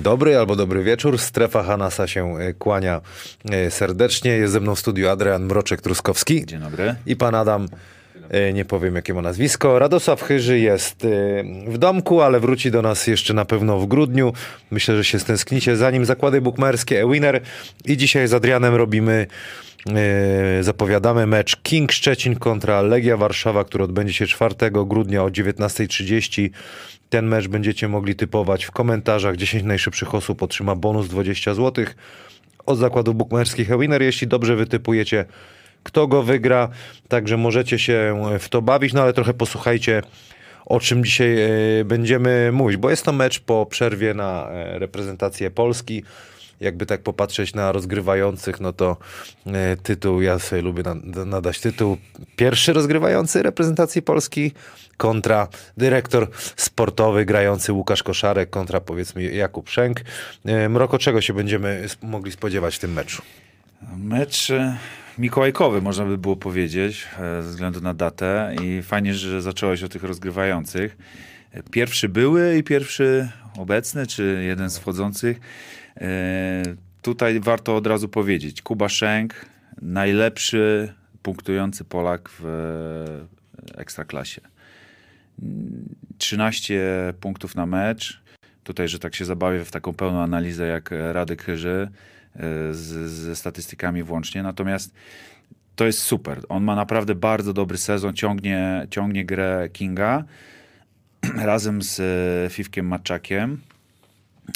Dzień dobry albo dobry wieczór. Strefa Hanasa się e, kłania e, serdecznie. Jest ze mną w studiu Adrian Mroczek-Truskowski. Dzień dobry. I pan Adam, e, nie powiem jakie ma nazwisko. Radosław Chyży jest w domku, ale wróci do nas jeszcze na pewno w grudniu. Myślę, że się stęsknicie. Zanim zakłady bukmerskie e-winner i dzisiaj z Adrianem robimy zapowiadamy mecz King Szczecin kontra Legia Warszawa, który odbędzie się 4 grudnia o 19.30 ten mecz będziecie mogli typować w komentarzach. 10 najszybszych osób otrzyma bonus 20 zł od zakładu bukmacherskich Winner. Jeśli dobrze wytypujecie, kto go wygra, także możecie się w to bawić, no ale trochę posłuchajcie o czym dzisiaj e, będziemy mówić, bo jest to mecz po przerwie na e, reprezentację Polski jakby tak popatrzeć na rozgrywających, no to e, tytuł, ja sobie lubię nadać tytuł pierwszy rozgrywający reprezentacji Polski kontra dyrektor sportowy grający Łukasz Koszarek kontra powiedzmy Jakub Szenk. E, Mroko, czego się będziemy mogli spodziewać w tym meczu? Mecz e, mikołajkowy, można by było powiedzieć, ze względu na datę i fajnie, że zacząłeś o tych rozgrywających. Pierwszy były i pierwszy obecny, czy jeden z wchodzących. E, tutaj warto od razu powiedzieć, Kuba Szenk, najlepszy punktujący Polak w ekstraklasie. 13 punktów na mecz. Tutaj, że tak się zabawię w taką pełną analizę jak Radek Chyży e, z, ze statystykami włącznie. Natomiast to jest super. On ma naprawdę bardzo dobry sezon, ciągnie, ciągnie grę Kinga razem z e, Fifkiem Maczakiem.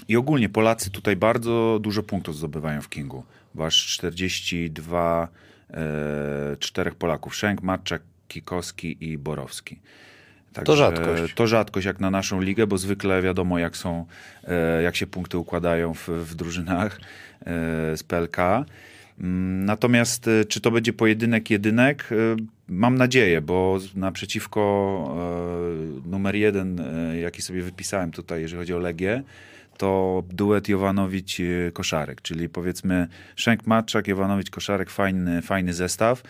I ogólnie Polacy tutaj bardzo dużo punktów zdobywają w Kingu. Wasz 42, e, czterech Polaków. Szenk, Marczak, Kikowski i Borowski. Także to rzadkość. To rzadkość jak na naszą ligę, bo zwykle wiadomo jak są, e, jak się punkty układają w, w drużynach e, z PLK. Mm, natomiast e, czy to będzie pojedynek, jedynek? Mam nadzieję, bo naprzeciwko numer jeden, jaki sobie wypisałem tutaj, jeżeli chodzi o Legię, to duet Jovanowicz-Koszarek, czyli powiedzmy Szenk-Matczak, Jovanowicz-Koszarek, fajny, fajny zestaw.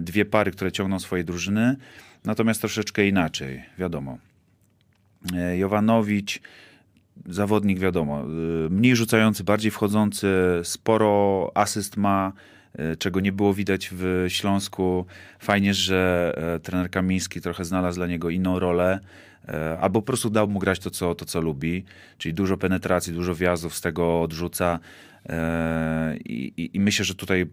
Dwie pary, które ciągną swoje drużyny, natomiast troszeczkę inaczej, wiadomo. E, Jovanowicz, zawodnik wiadomo, e, mniej rzucający, bardziej wchodzący, sporo asyst ma, czego nie było widać w Śląsku. Fajnie, że trener Kamiński trochę znalazł dla niego inną rolę. E, albo po prostu dał mu grać to co, to, co lubi, czyli dużo penetracji, dużo wjazdów z tego odrzuca e, i, i, i myślę, że tutaj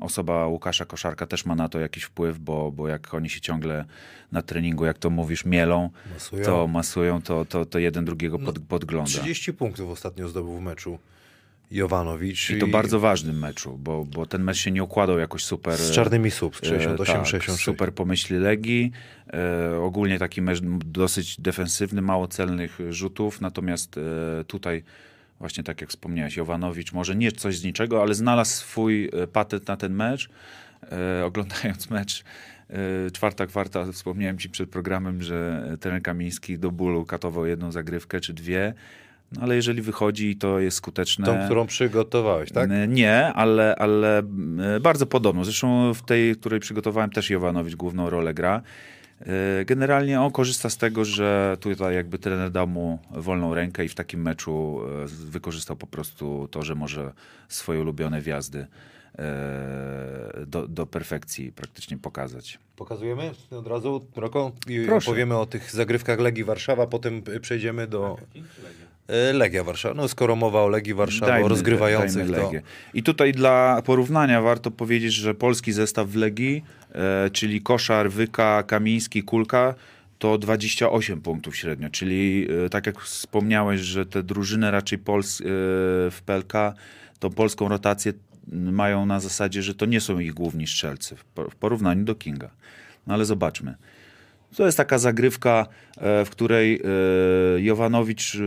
osoba Łukasza Koszarka też ma na to jakiś wpływ, bo, bo jak oni się ciągle na treningu, jak to mówisz, mielą, masują. to masują, to, to, to jeden drugiego pod, no, podgląda. 30 punktów ostatnio zdobył w meczu. Jovanowicz. I to i... bardzo ważnym meczu, bo, bo ten mecz się nie układał jakoś super. Z czarnymi sub, 68, e, tak, 66. Super pomyśli Legii. E, ogólnie taki mecz dosyć defensywny, mało celnych rzutów, natomiast e, tutaj właśnie tak jak wspomniałeś, Jovanowicz może nie coś z niczego, ale znalazł swój e, patent na ten mecz. E, oglądając mecz e, czwarta kwarta, wspomniałem ci przed programem, że trener Kamiński do bólu katował jedną zagrywkę czy dwie no, ale jeżeli wychodzi i to jest skuteczne. Tą, którą przygotowałeś, tak? Nie, ale, ale bardzo podobno. Zresztą w tej, której przygotowałem, też Jovanowicz główną rolę gra. E, generalnie on korzysta z tego, że tutaj jakby trener dał mu wolną rękę i w takim meczu e, wykorzystał po prostu to, że może swoje ulubione wjazdy e, do, do perfekcji praktycznie pokazać. Pokazujemy od razu, Roko? I Proszę. opowiemy o tych zagrywkach Legii Warszawa, potem przejdziemy do... Legia Warszawa. No skoro mowa o Legii Warszawa, dajmy, o rozgrywających to... I tutaj dla porównania warto powiedzieć, że polski zestaw w Legii, czyli Koszar, Wyka, Kamiński, Kulka, to 28 punktów średnio, czyli e, tak jak wspomniałeś, że te drużyny raczej Pols, e, w PLK tą polską rotację mają na zasadzie, że to nie są ich główni strzelcy w, porównaniu do Kinga. No ale zobaczmy. To jest taka zagrywka, e, w której e, Jovanowicz e,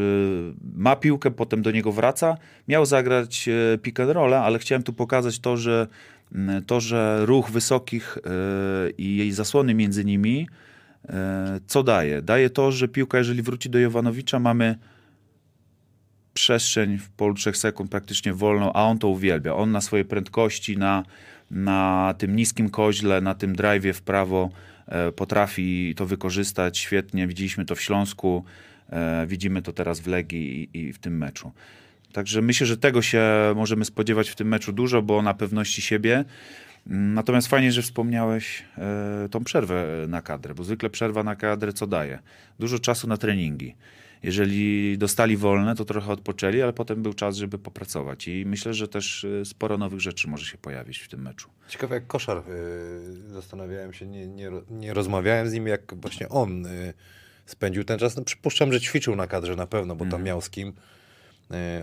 ma piłkę, potem do niego wraca. Miał zagrać pick and roll, ale chciałem tu pokazać to, że to, że ruch wysokich i jej zasłony między nimi, co daje? Daje to, że piłka, jeżeli wróci do Jovanowicza, mamy przestrzeń w polu 3 sekund praktycznie wolną, a on to uwielbia. On na swojej prędkości, na, na tym niskim koźle, na tym drive'ie w prawo E, potrafi to wykorzystać świetnie. Widzieliśmy to w Śląsku. E, widzimy to teraz w Legii i, i w tym meczu. Także myślę, że tego się możemy spodziewać w tym meczu dużo, bo na pewności siebie. Mm, Natomiast fajnie, że wspomniałeś e, tą przerwę na kadrę, bo zwykle przerwa na kadrę co daje? Dużo czasu na treningi. Jeżeli dostali wolne, to trochę odpoczęli, ale potem był czas, żeby popracować. I myślę, że też e, sporo nowych rzeczy może się pojawić w tym meczu. Ciekawe jak koszar, y, zastanawiałem się, nie, nie, nie rozmawiałem z nim, jak właśnie on spędził ten czas. No, przypuszczam, że ćwiczył na kadrze na pewno, bo Mhm. tam miał z kim,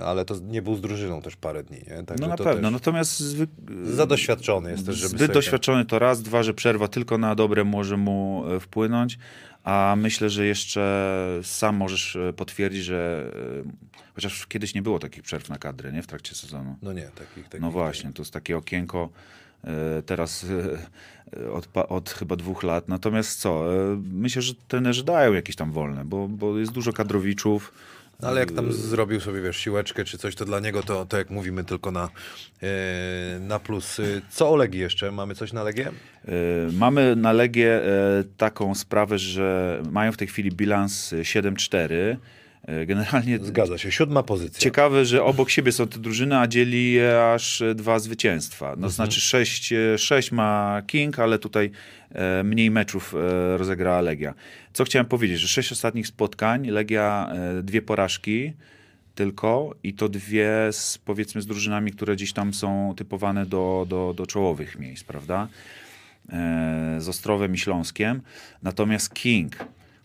ale to nie był z drużyną też parę dni. Nie? Także No na pewno, natomiast zwyk... za doświadczony jest też, żeby Zbyt sobie- doświadczony to raz, dwa, że przerwa tylko na dobre może mu e, wpłynąć, a myślę, że jeszcze sam możesz e, potwierdzić, że e, chociaż kiedyś nie było takich przerw na kadrę, nie? W trakcie sezonu. No nie, takich, takich No właśnie, to jest takie okienko e, teraz e, od, od chyba dwóch lat. Natomiast co, e, myślę, że trenerzy dają jakieś tam wolne, bo, bo jest dużo kadrowiczów. No, ale jak tam zrobił sobie, wiesz, siłeczkę czy coś, to dla niego to, to jak mówimy, tylko na, e, na plus. Y, Co o Legii jeszcze? Mamy coś na Legię? E, Mamy na Legię e, taką sprawę, że mają w tej chwili bilans e, 7-4. E, Generalnie Zgadza się, siódma pozycja. ciekawe, że obok siebie są te drużyny, a dzieli je aż e, dwa zwycięstwa. No znaczy 6, 6 ma King, ale tutaj e, mniej meczów e, rozegrała Legia. Co chciałem powiedzieć, że sześć ostatnich spotkań, Legia e, dwie porażki tylko i to dwie z, powiedzmy z drużynami, które gdzieś tam są typowane do, do, do czołowych miejsc, prawda? E, z Ostrowem i Śląskiem. Natomiast King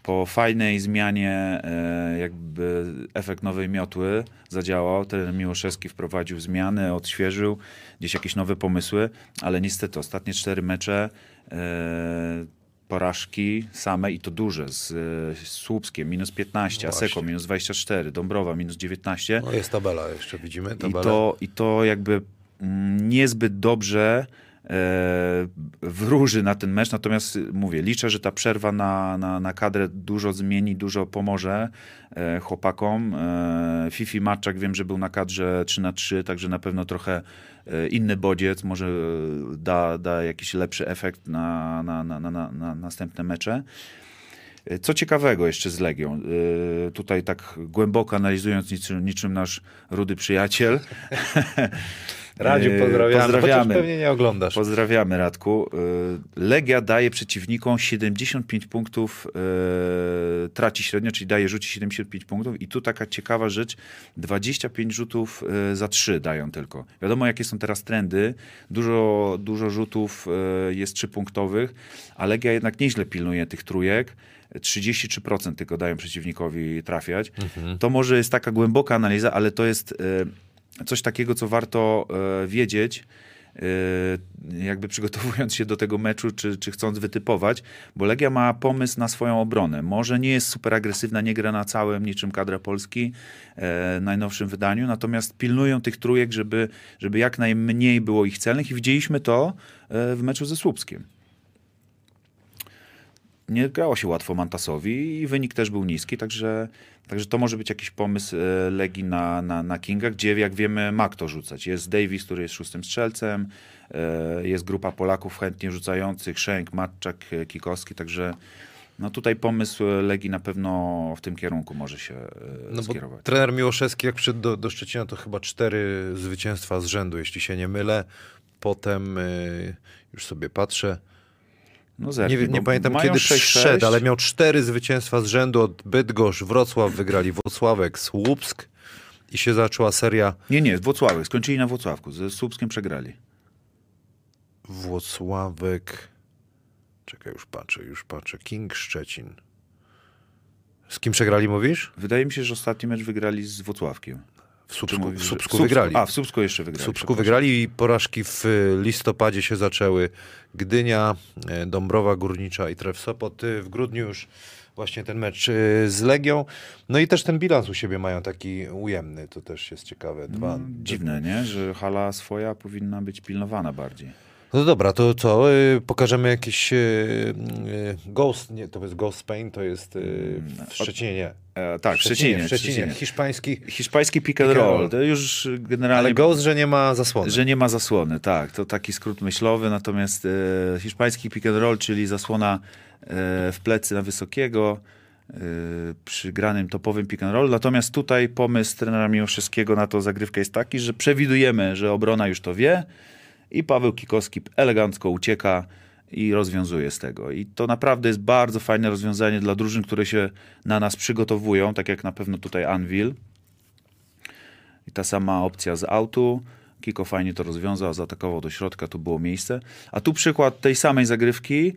po fajnej zmianie e, jakby efekt nowej miotły zadziałał. Trener Miłoszewski wprowadził zmiany, odświeżył gdzieś jakieś nowe pomysły, ale niestety ostatnie cztery mecze e, porażki same i to duże z, e, z Słupskiem minus 15, No Aseko minus 24, Dąbrowa minus 19. No jest tabela, jeszcze widzimy I tabelę. to, I to jakby mm, niezbyt dobrze wróży na ten mecz, natomiast mówię, liczę, że ta przerwa na, na, na kadrę dużo zmieni, dużo pomoże e, chłopakom. E, Fifi Matczak wiem, że był na kadrze 3 na 3 także na pewno trochę e, inny bodziec, może e, da, da jakiś lepszy efekt na, na, na, na, na, na następne mecze. E, Co ciekawego jeszcze z Legią, e, tutaj tak głęboko analizując niczym, niczym nasz rudy przyjaciel. Radziu, E, pozdrawiamy. pozdrawiamy. Pewnie nie oglądasz. Pozdrawiamy Radku. E, Legia daje przeciwnikom 75 punktów, e, traci średnio, czyli daje rzuci 75 punktów i tu taka ciekawa rzecz, 25 rzutów za 3 dają tylko. Wiadomo jakie są teraz trendy, dużo, dużo rzutów jest 3 punktowych, a Legia jednak nieźle pilnuje tych trójek. 33% tylko dają przeciwnikowi trafiać. To może jest taka głęboka analiza, ale to jest coś takiego, co warto e, wiedzieć, e, jakby przygotowując się do tego meczu, czy, czy chcąc wytypować, bo Legia ma pomysł na swoją obronę. Może nie jest super agresywna, nie gra na całym, niczym kadra Polski, e, najnowszym wydaniu, natomiast pilnują tych trójek, żeby, żeby jak najmniej było ich celnych i widzieliśmy to e, w meczu ze Słupskiem nie grało się łatwo Mantasowi i wynik też był niski, także, także to może być jakiś pomysł e, Legii na, na, na Kinga, gdzie jak wiemy ma kto rzucać. Jest Davis, który jest szóstym strzelcem, e, jest grupa Polaków chętnie rzucających, Szenk, Matczak, e, Kikowski, także no tutaj pomysł Legii na pewno w tym kierunku może się No skierować. trener Miłoszewski, jak przyszedł do, do Szczecina, to chyba cztery zwycięstwa z rzędu, jeśli się nie mylę. Potem już sobie patrzę. No Nie, zerknij, nie pamiętam kiedy 6-6. przyszedł, ale miał cztery zwycięstwa z rzędu od Bydgoszcz, Wrocław wygrali, Włocławek, Słupsk i się zaczęła seria Nie, nie, Włocławek. Skończyli na Włocławku. Ze Słupskiem przegrali. Włocławek. Czekaj, już patrzę, już patrzę. King Szczecin. Z kim przegrali, mówisz? Wydaje mi się, że ostatni mecz wygrali z Włocławkiem. W Słupsku, mówisz, w Słupsku wygrali. A, w Słupsku jeszcze wygrali. W Słupsku wygrali i porażki w y, listopadzie się zaczęły. Gdynia, e, Dąbrowa Górnicza i Tref Sopot. Y, W grudniu już właśnie ten mecz y, z Legią. No i też ten bilans u siebie mają taki ujemny. To też jest ciekawe. Dwa, No, dziwne, nie? Że hala swoja powinna być pilnowana bardziej. No dobra, to co? Y, Pokażemy jakiś y, y, Ghost, nie, to jest Ghost Spain, to jest y, w Szczecinie, nie. E, tak, w Szczecinie. w Szczecinie. Hiszpański, Hiszpański pick and roll. To już generalnie... ale Ghost, że nie ma zasłony. Że nie ma zasłony, tak. To taki skrót myślowy, natomiast e, hiszpański pick and roll, czyli zasłona e, w plecy na wysokiego, przy granym topowym pick and roll. Natomiast tutaj pomysł trenera Miłoszewskiego na tą zagrywkę jest taki, że przewidujemy, że obrona już to wie i Paweł Kikowski elegancko ucieka i rozwiązuje z tego. I to naprawdę jest bardzo fajne rozwiązanie dla drużyn, które się na nas przygotowują, tak jak na pewno tutaj Anvil. I ta sama opcja z autu. Kiko fajnie to rozwiązał, zaatakował do środka, tu było miejsce. A tu przykład tej samej zagrywki.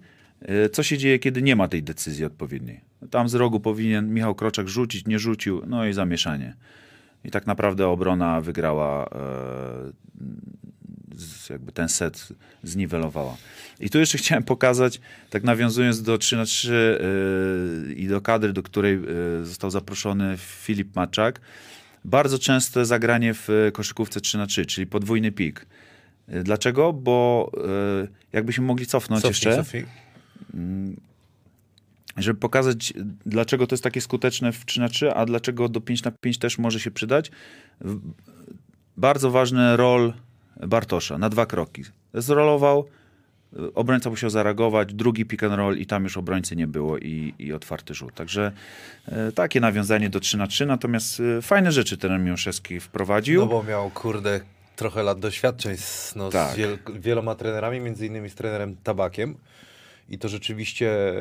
Y, co się dzieje, kiedy nie ma tej decyzji odpowiedniej? Tam z rogu powinien Michał Kroczak rzucić, nie rzucił, no i zamieszanie. I tak naprawdę obrona wygrała, e, jakby ten set zniwelowała. I tu jeszcze chciałem pokazać, tak nawiązując do 3 na 3 e, i do kadry, do której e, został zaproszony Filip Maczak, bardzo częste zagranie w koszykówce 3 na 3 czyli podwójny pik. Dlaczego? Bo jakbyśmy mogli cofnąć Cofnij, jeszcze cofnij. żeby pokazać, dlaczego to jest takie skuteczne w 3 na 3 a dlaczego do 5 na 5 też może się przydać. Bardzo ważny rol Bartosza na dwa kroki. Zrolował, y, obrońca musiał zareagować, drugi pick and roll i tam już obrońcy nie było i, i otwarty rzut. Także e, takie nawiązanie do 3 na 3 natomiast e, fajne rzeczy ten Miłoszewski wprowadził. No bo miał, kurde, trochę lat doświadczeń z, no, Tak. z wiel wieloma trenerami, między innymi z trenerem Tabakiem. I to rzeczywiście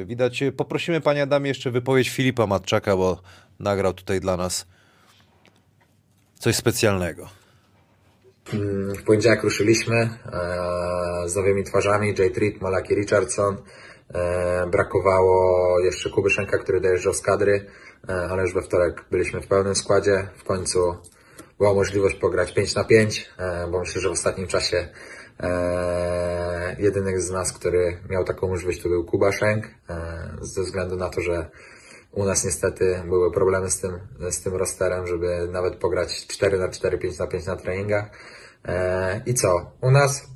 e, widać. Poprosimy Panie Adamie jeszcze wypowiedź Filipa Matczaka, bo nagrał tutaj dla nas coś specjalnego. Mm, W poniedziałek ruszyliśmy e, z nowymi twarzami, Jay Treat, Malaki Richardson. E, brakowało jeszcze Kubyszenka, który dojeżdżał z kadry, e, ale już we wtorek byliśmy w pełnym składzie. W końcu była możliwość pograć 5 na 5, e, bo myślę, że w ostatnim czasie jedyny z nas, który miał taką możliwość, to był Kubaszenk, e, ze względu na to, że u nas niestety były problemy z tym, z tym rosterem, żeby nawet pograć 4 na 4, 5 na 5 na treningach. E, I co? U nas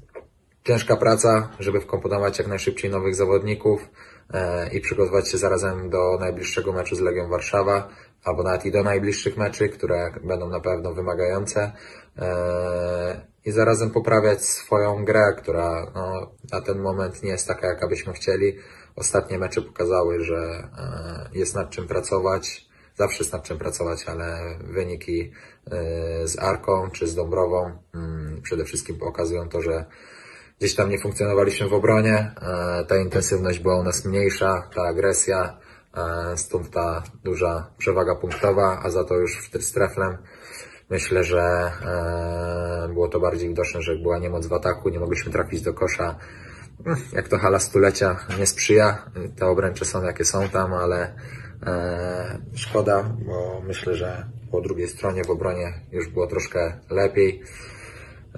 ciężka praca, żeby wkomponować jak najszybciej nowych zawodników e, i przygotować się zarazem do najbliższego meczu z Legią Warszawa, albo nawet i do najbliższych meczy, które będą na pewno wymagające. E, I zarazem poprawiać swoją grę, która no, na ten moment nie jest taka, jaka byśmy chcieli. Ostatnie mecze pokazały, że e, jest nad czym pracować. Zawsze jest nad czym pracować, ale wyniki e, z Arką czy z Dąbrową mm, przede wszystkim pokazują to, że gdzieś tam nie funkcjonowaliśmy w obronie. e, Ta intensywność była u nas mniejsza, ta agresja, stąd ta duża przewaga punktowa, a za to już w streflem myślę, że było to bardziej widoczne, że była niemoc w ataku, nie mogliśmy trafić do kosza. Jak to hala stulecia nie sprzyja, te obręcze są jakie są tam, ale e, szkoda, bo myślę, że po drugiej stronie w obronie już było troszkę lepiej.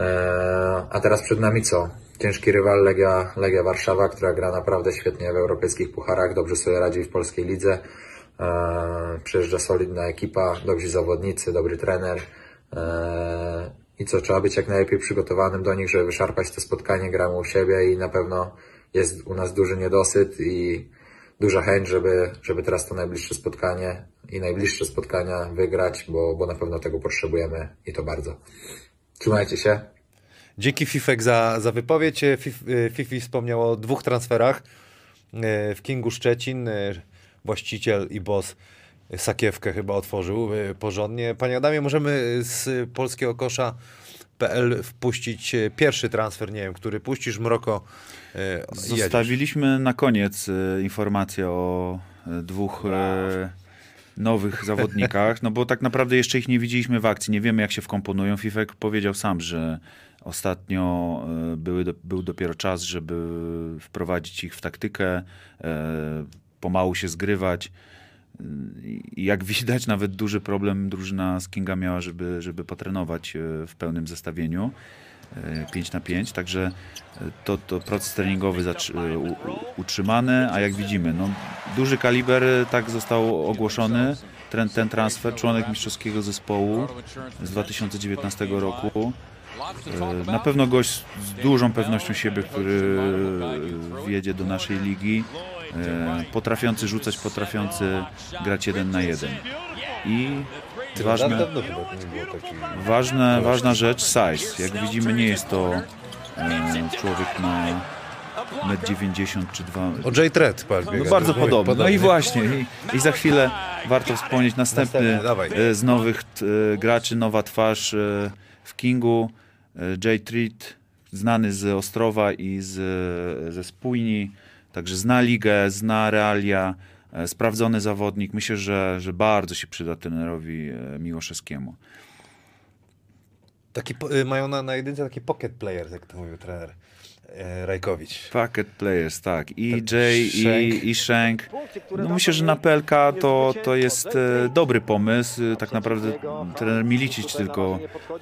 E, a teraz przed nami co? Ciężki rywal Legia, Legia Warszawa, która gra naprawdę świetnie w europejskich pucharach, dobrze sobie radzi w polskiej lidze. E, przyjeżdża solidna ekipa, dobrzy zawodnicy, dobry trener. E, I co, trzeba być jak najlepiej przygotowanym do nich, żeby wyszarpać to spotkanie, gramy u siebie i na pewno jest u nas duży niedosyt i duża chęć, żeby, żeby teraz to najbliższe spotkanie i najbliższe spotkania wygrać, bo, bo na pewno tego potrzebujemy i to bardzo. Trzymajcie się. Dzięki Fifek za, za wypowiedź. E, e, Fifi wspomniał o dwóch transferach. E, W Kingu Szczecin właściciel i boss sakiewkę chyba otworzył e, porządnie. Panie Adamie, możemy z polskiego kosza.pl wpuścić e, pierwszy transfer, nie wiem, który puścisz, Mroko jedziesz. Zostawiliśmy na koniec informację o dwóch nowych zawodnikach, no bo tak naprawdę jeszcze ich nie widzieliśmy w akcji, nie wiemy jak się wkomponują. Fifek powiedział sam, że ostatnio były, był dopiero czas, żeby wprowadzić ich w taktykę, pomału się zgrywać. I jak widać, nawet duży problem drużyna z Kinga miała, żeby, żeby potrenować e, w pełnym zestawieniu. 5 na 5, także e, to, to proces treningowy e, utrzymany, a jak widzimy, no, duży kaliber e, tak został ogłoszony, ten, ten transfer, członek mistrzowskiego zespołu z 2019 roku. E, Na pewno gość z dużą pewnością siebie, który e, wjedzie do naszej ligi, e, potrafiący rzucać, potrafiący grać jeden na jeden. I ważne. Ważne, ważna rzecz, size. Jak widzimy, nie jest to e, człowiek na 1,90 m czy 2 O Jay patrz, no bardzo podobny. No i właśnie, i, i za chwilę warto wspomnieć następny, e, z nowych e, graczy, nowa twarz e, w Kingu, e, Jay Treat, znany z Ostrowa i z, e, ze Spójni, także zna ligę, zna realia, e, sprawdzony zawodnik. Myślę, że, że bardzo się przyda trenerowi e, Miłoszewskiemu. Taki, y, mają na, na jedynce taki pocket players, jak to mówił trener Rajkowicz. Packet players, tak. I Tak, Jay, Shank. i, i Shank. No myślę, że na PLK to, to jest e, dobry pomysł. E, Tak naprawdę trener Milicic tylko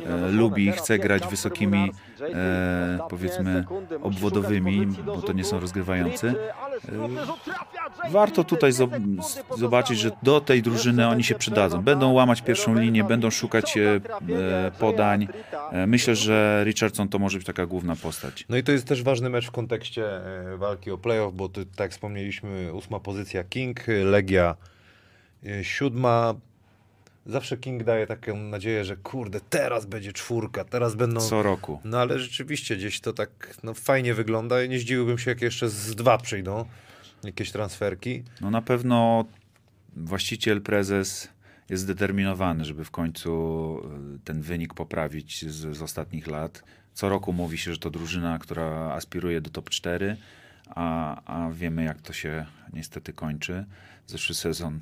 e, lubi i chce grać wysokimi, e, powiedzmy, obwodowymi, bo to nie są rozgrywający. E, warto tutaj zob- z- zobaczyć, że do tej drużyny oni się przydadzą. Będą łamać pierwszą linię, będą szukać e, e, podań. E, myślę, że Richardson to może być taka główna postać. No i to jest też ważny mecz w kontekście e, walki o playoff, bo tu, tak wspomnieliśmy, ósma pozycja King, e, Legia e, siódma. Zawsze King daje taką nadzieję, że kurde, teraz będzie czwórka, teraz będą... Co roku. No ale rzeczywiście gdzieś to tak no, fajnie wygląda i nie zdziwiłbym się, jak jeszcze z dwa przyjdą jakieś transferki. No na pewno właściciel, prezes jest zdeterminowany, żeby w końcu y, ten wynik poprawić z, z ostatnich lat. Co roku mówi się, że to drużyna, która aspiruje do top 4, a, a wiemy jak to się niestety kończy. Zeszły sezon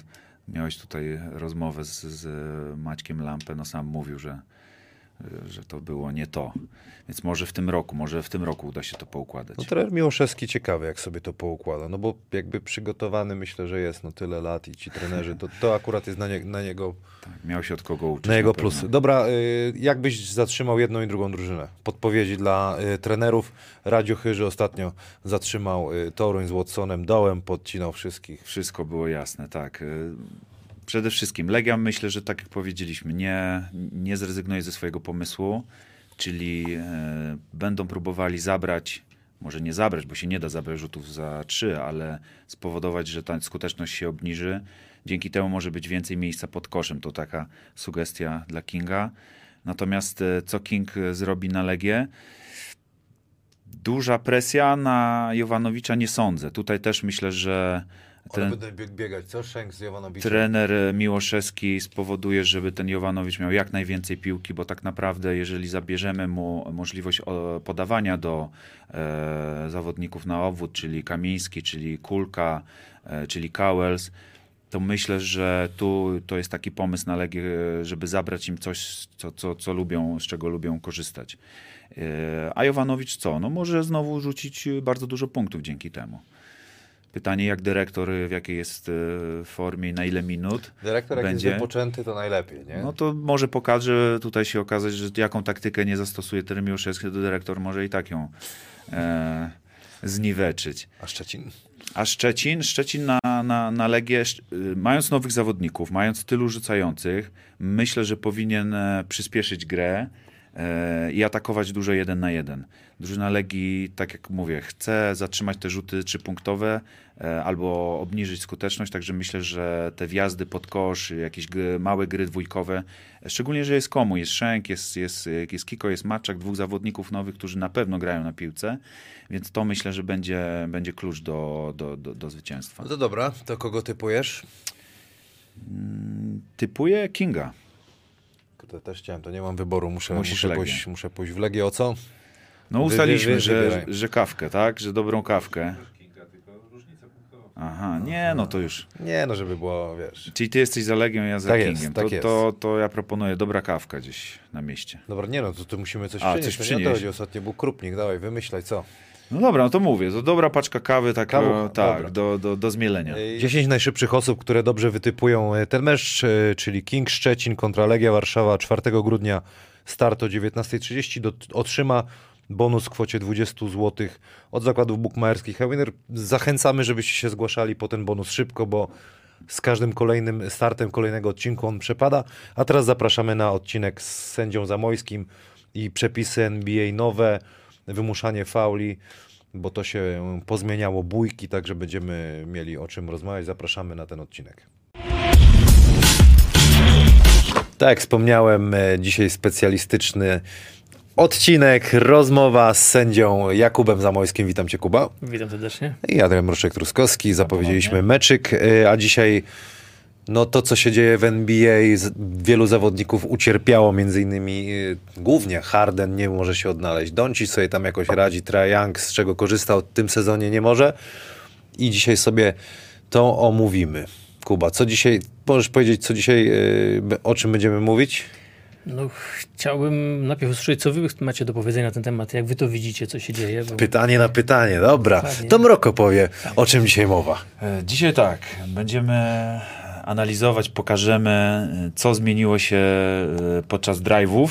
miałeś tutaj rozmowę z, z Maćkiem Lampę, no sam mówił, że, że to było nie to. Więc może w tym roku, może w tym roku uda się to poukładać. No trener Miłoszewski ciekawy, jak sobie to poukłada, no bo jakby przygotowany myślę, że jest no tyle lat i ci trenerzy, to, to akurat jest na, nie, na niego Tak, miał się od kogo uczyć. Na jego pewno. plusy. Dobra, y, jak byś zatrzymał jedną i drugą drużynę? Podpowiedzi dla y, trenerów. Radziu Chyży ostatnio zatrzymał y, Toruń z Watsonem, dołem, podcinał wszystkich. Wszystko było jasne, tak. Przede wszystkim Legia myślę, że tak jak powiedzieliśmy, nie, nie zrezygnuje ze swojego pomysłu, czyli e, będą próbowali zabrać, może nie zabrać, bo się nie da zabrać rzutów za trzy, ale spowodować, że ta skuteczność się obniży. Dzięki temu może być więcej miejsca pod koszem. To taka sugestia dla Kinga. Natomiast e, co King e, zrobi na Legię? Duża presja na Jowanowicza nie sądzę. Tutaj też myślę, że Ten... ten, będą bieg- biegać, co? Szenk z Jowanowiczem. trener Miłoszewski spowoduje, żeby ten Jowanowicz miał jak najwięcej piłki, bo tak naprawdę jeżeli zabierzemy mu możliwość podawania do e, zawodników na obwód, czyli Kamiński, czyli Kulka, e, czyli Cowells, to myślę, że tu to jest taki pomysł na Legię, żeby zabrać im coś, co, co, co lubią, z czego lubią korzystać. E, A Jowanowicz co? No może znowu rzucić bardzo dużo punktów dzięki temu. Pytanie, jak dyrektor, w jakiej jest e, formie, i na ile minut Dyrektor jak będzie. jest wypoczęty, to najlepiej, nie? No to może pokaże tutaj się okazać, że jaką taktykę nie zastosuje trener Miłoszewski, to dyrektor może i tak ją e, zniweczyć. A Szczecin? A Szczecin, Szczecin na, na, na Legię, y, mając nowych zawodników, mając tylu rzucających, myślę, że powinien e, przyspieszyć grę e, i atakować dużo jeden na jeden. Drużyna Legii, tak jak mówię, chce zatrzymać te rzuty trzypunktowe albo obniżyć skuteczność, także myślę, że te wjazdy pod kosz, jakieś gry, małe gry dwójkowe, e, szczególnie, że jest komu, jest Szenk, jest, jest, jest Kiko, jest Maczak, dwóch zawodników nowych, którzy na pewno grają na piłce, więc to myślę, że będzie, będzie klucz do, do, do, do zwycięstwa. No to dobra, to kogo typujesz? Typuję Kinga. To też chciałem, to nie mam wyboru, muszę, Musisz muszę, Legię. pójść, muszę pójść w Legię. O co? No wy- że, wybieraj. że kawkę, tak? Że dobrą kawkę. Aha, nie, no to już. Nie, no żeby było, wiesz... Czyli ty jesteś za Legią, ja za Tak jest, Kingiem. tak to, jest. To, to ja proponuję dobra kawka gdzieś na mieście. Dobra, nie no, to, to musimy coś A, przynieść. coś to nie o to przynieść. chodzi, ostatnio był krupnik, dawaj, wymyślaj, co? No dobra, no to mówię, to dobra paczka kawy, tak, Kawucha, o, tak dobra. do, do, do zmielenia. 10 najszybszych osób, które dobrze wytypują e, ten mecz, e, czyli King Szczecin kontra Legia Warszawa 4 grudnia, start o 19.30, do, otrzyma bonus w kwocie 20 zł od zakładów bukmacherskich. A winner zachęcamy, żebyście się zgłaszali po ten bonus szybko, bo z każdym kolejnym startem kolejnego odcinku on przepada. A teraz zapraszamy na odcinek z sędzią Zamojskim i przepisy NBA nowe, wymuszanie fauli, bo to się pozmieniało bójki, także będziemy mieli o czym rozmawiać. Zapraszamy na ten odcinek. Tak wspomniałem, e, dzisiaj specjalistyczny odcinek, rozmowa z sędzią Jakubem Zamojskim. Witam cię, Kuba. Witam serdecznie. I Adrian Mroczek-Truskowski. Zapowiedzieliśmy meczyk, y, a dzisiaj no to, co się dzieje w NBA, wielu zawodników ucierpiało, między innymi y, głównie Harden nie może się odnaleźć. Doncic sobie tam jakoś radzi, Trae Young, z czego korzystał w tym sezonie nie może. I dzisiaj sobie to omówimy. Kuba, co dzisiaj, możesz powiedzieć, co dzisiaj, y, o czym będziemy mówić? No, chciałbym najpierw usłyszeć, co wy macie do powiedzenia na ten temat, jak wy to widzicie, co się dzieje. Bo... Pytanie na pytanie, dobra. To Mroko powie, o czym dzisiaj mowa. E, Dzisiaj tak, będziemy analizować, pokażemy, e, co zmieniło się e, podczas drive'ów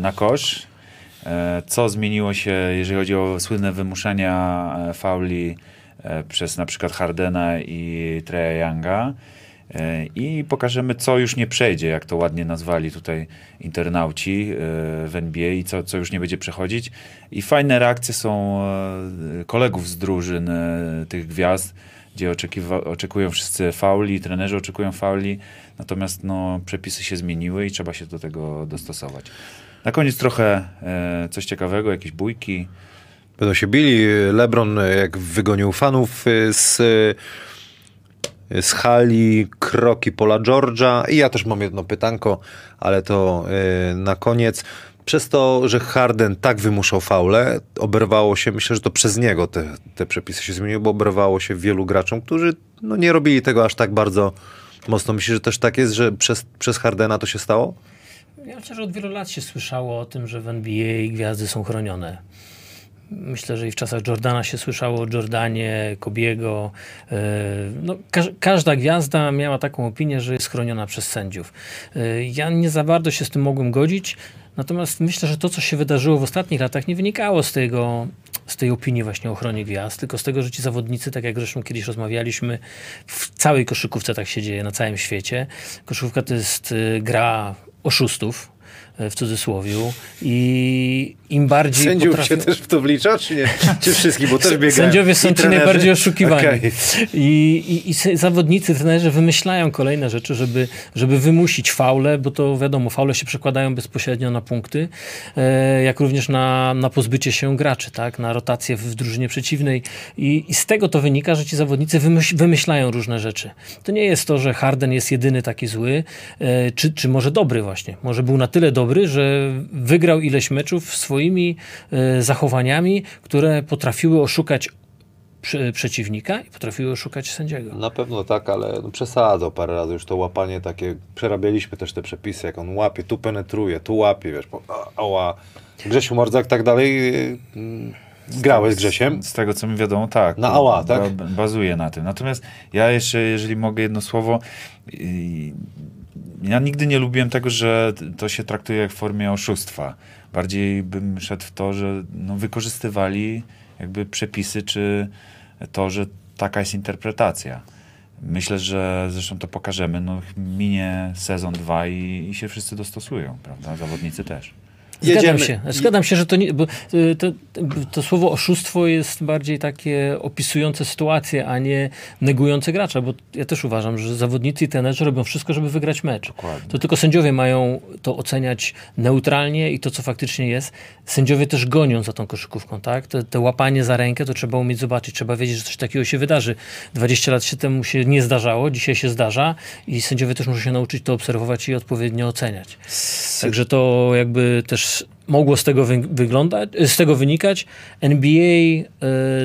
na kosz, co zmieniło się, jeżeli chodzi o słynne wymuszenia fauli przez na przykład Hardena i Treya Younga. E, I pokażemy, co już nie przejdzie, jak to ładnie nazwali tutaj internauci e, w NBA i co, co już nie będzie przechodzić. I fajne reakcje są e, kolegów z drużyn tych gwiazd, gdzie oczekiwa- oczekują wszyscy fauli, trenerzy oczekują fauli, natomiast no, przepisy się zmieniły i trzeba się do tego dostosować. Na koniec trochę coś ciekawego, jakieś bójki. Będą się bili. LeBron, jak wygonił fanów z, z hali, kroki Pola George'a. I ja też mam jedno pytanko, ale to y, na koniec. Przez to, że Harden tak wymuszał faule, oberwało się, myślę, że to przez niego te, te przepisy się zmieniły, bo oberwało się wielu graczom, którzy no, nie robili tego aż tak bardzo mocno. Myślisz, że też tak jest, że przez, przez Hardena to się stało? Ja myślę, że od wielu lat się słyszało o tym, że w NBA gwiazdy są chronione. Myślę, że i w czasach Jordana się słyszało o Jordanie, Kobiego. E, No, każ- każda gwiazda miała taką opinię, że jest chroniona przez sędziów. E, Ja nie za bardzo się z tym mogłem godzić, natomiast myślę, że to, co się wydarzyło w ostatnich latach, nie wynikało z tego, z tej opinii właśnie o ochronie gwiazd, tylko z tego, że ci zawodnicy, tak jak zresztą kiedyś rozmawialiśmy, w całej koszykówce tak się dzieje, na całym świecie. Koszykówka to jest y, gra oszustów, w cudzysłowiu i im bardziej Sędziów potrafią- się też w to wlicza, czy nie? Czy wszystkich, bo też biegają. Sędziowie są ci najbardziej oszukiwani. Okej. I, i, I zawodnicy, trenerzy wymyślają kolejne rzeczy, żeby, żeby wymusić faule, bo to wiadomo, faule się przekładają bezpośrednio na punkty, e, jak również na, na pozbycie się graczy, tak? na rotację w drużynie przeciwnej. I, I z tego to wynika, że ci zawodnicy wymyśl, wymyślają różne rzeczy. To nie jest to, że Harden jest jedyny taki zły, e, czy, czy może dobry właśnie. Może był na tyle dobry, że wygrał ileś meczów swoimi e, zachowaniami, które potrafiły oszukać przeciwnika i potrafiły oszukać sędziego. Na pewno tak, ale no przesadzał parę razy już to łapanie takie, przerabialiśmy też te przepisy, jak on łapie, tu penetruje, tu łapie, wiesz, a- ała. Grzesiu Mordzak tak dalej, mm, grałeś z Grzesiem? Z tego, co mi wiadomo, tak. Na ała, tak? ba- Bazuje na tym. Natomiast ja jeszcze, jeżeli mogę jedno słowo, yy, ja nigdy nie lubiłem tego, że to się traktuje jak formie oszustwa. Bardziej bym szedł w to, że no, wykorzystywali jakby przepisy, czy to, że taka jest interpretacja. Myślę, że zresztą to pokażemy. No, minie sezon dwa i, i się wszyscy dostosują, prawda? Zawodnicy też. Zgadzam się. Zgadzam się, że to, nie, bo y, to, to słowo oszustwo jest bardziej takie opisujące sytuację, a nie negujące gracza, bo ja też uważam, że zawodnicy i trenerzy robią wszystko, żeby wygrać mecz. Dokładnie. To tylko sędziowie mają to oceniać neutralnie i to, co faktycznie jest. Sędziowie też gonią za tą koszykówką, tak? Te, te łapanie za rękę to trzeba umieć zobaczyć, trzeba wiedzieć, że coś takiego się wydarzy. 20 lat się temu się nie zdarzało, dzisiaj się zdarza i sędziowie też muszą się nauczyć to obserwować i odpowiednio oceniać. Także to jakby też mogło z tego wy- wyglądać, z tego wynikać. NBA y,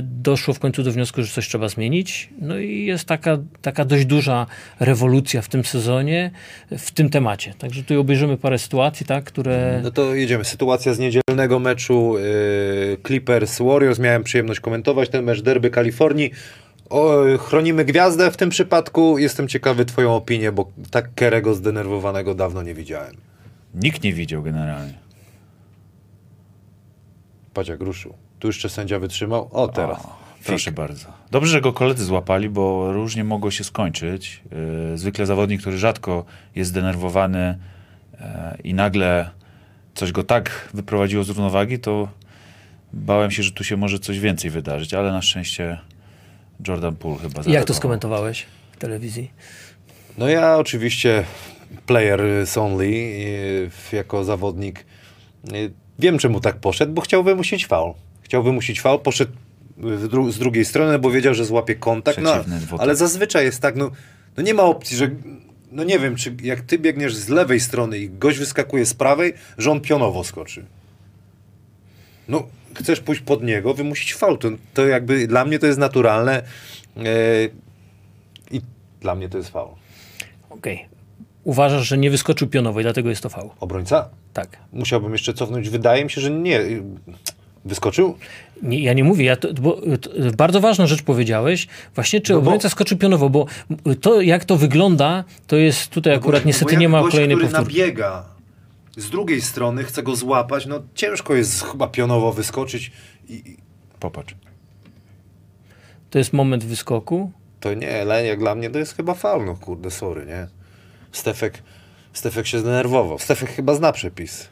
doszło w końcu do wniosku, że coś trzeba zmienić. No i jest taka, taka dość duża rewolucja w tym sezonie, w tym temacie. Także tutaj obejrzymy parę sytuacji, tak, które... No to jedziemy. Sytuacja z niedzielnego meczu yy, Clippers Warriors. Miałem przyjemność komentować ten mecz derby Kalifornii. O, chronimy gwiazdę w tym przypadku. Jestem ciekawy twoją opinię, bo tak Kerego zdenerwowanego dawno nie widziałem. Nikt nie widział generalnie. Patrz jak ruszył. Tu jeszcze sędzia wytrzymał. O, teraz. O, proszę bardzo. Dobrze, że go koledzy złapali, bo różnie mogło się skończyć. Yy, zwykle zawodnik, który rzadko jest zdenerwowany yy, i nagle coś go tak wyprowadziło z równowagi, to bałem się, że tu się może coś więcej wydarzyć, ale na szczęście Jordan Poole chyba Jak to zareagował. skomentowałeś w telewizji? No ja oczywiście player only yy, jako zawodnik. Yy, Wiem, czemu tak poszedł, bo chciał wymusić faul. Chciał wymusić faul, poszedł w dru- z drugiej strony, bo wiedział, że złapie kontakt. No, ale zazwyczaj jest tak, no, no nie ma opcji, że no nie wiem, czy jak ty biegniesz z lewej strony i gość wyskakuje z prawej, że on pionowo skoczy. No, chcesz pójść pod niego, wymusić faul. To, to jakby dla mnie to jest naturalne e, i dla mnie to jest faul. Okej. Uważasz, że nie wyskoczył pionowo i dlatego jest to faul. Obrońca? Tak. Musiałbym jeszcze cofnąć. Wydaje mi się, że nie. Wyskoczył? Nie, ja nie mówię, ja to, bo, to, bardzo ważną rzecz powiedziałeś, właśnie czy No bo- obrońca skoczył pionowo, bo to jak to wygląda, to jest tutaj akurat Bo- niestety bo jak nie ma gość, kolejnej który powtórki. nabiega z drugiej strony, chce go złapać, no ciężko jest chyba pionowo wyskoczyć i i Popatrz. To jest moment wyskoku. to nie, ale jak dla mnie to jest chyba faul, no kurde, sorry, nie? Stefek, Stefek się zdenerwował. Stefek chyba zna przepis.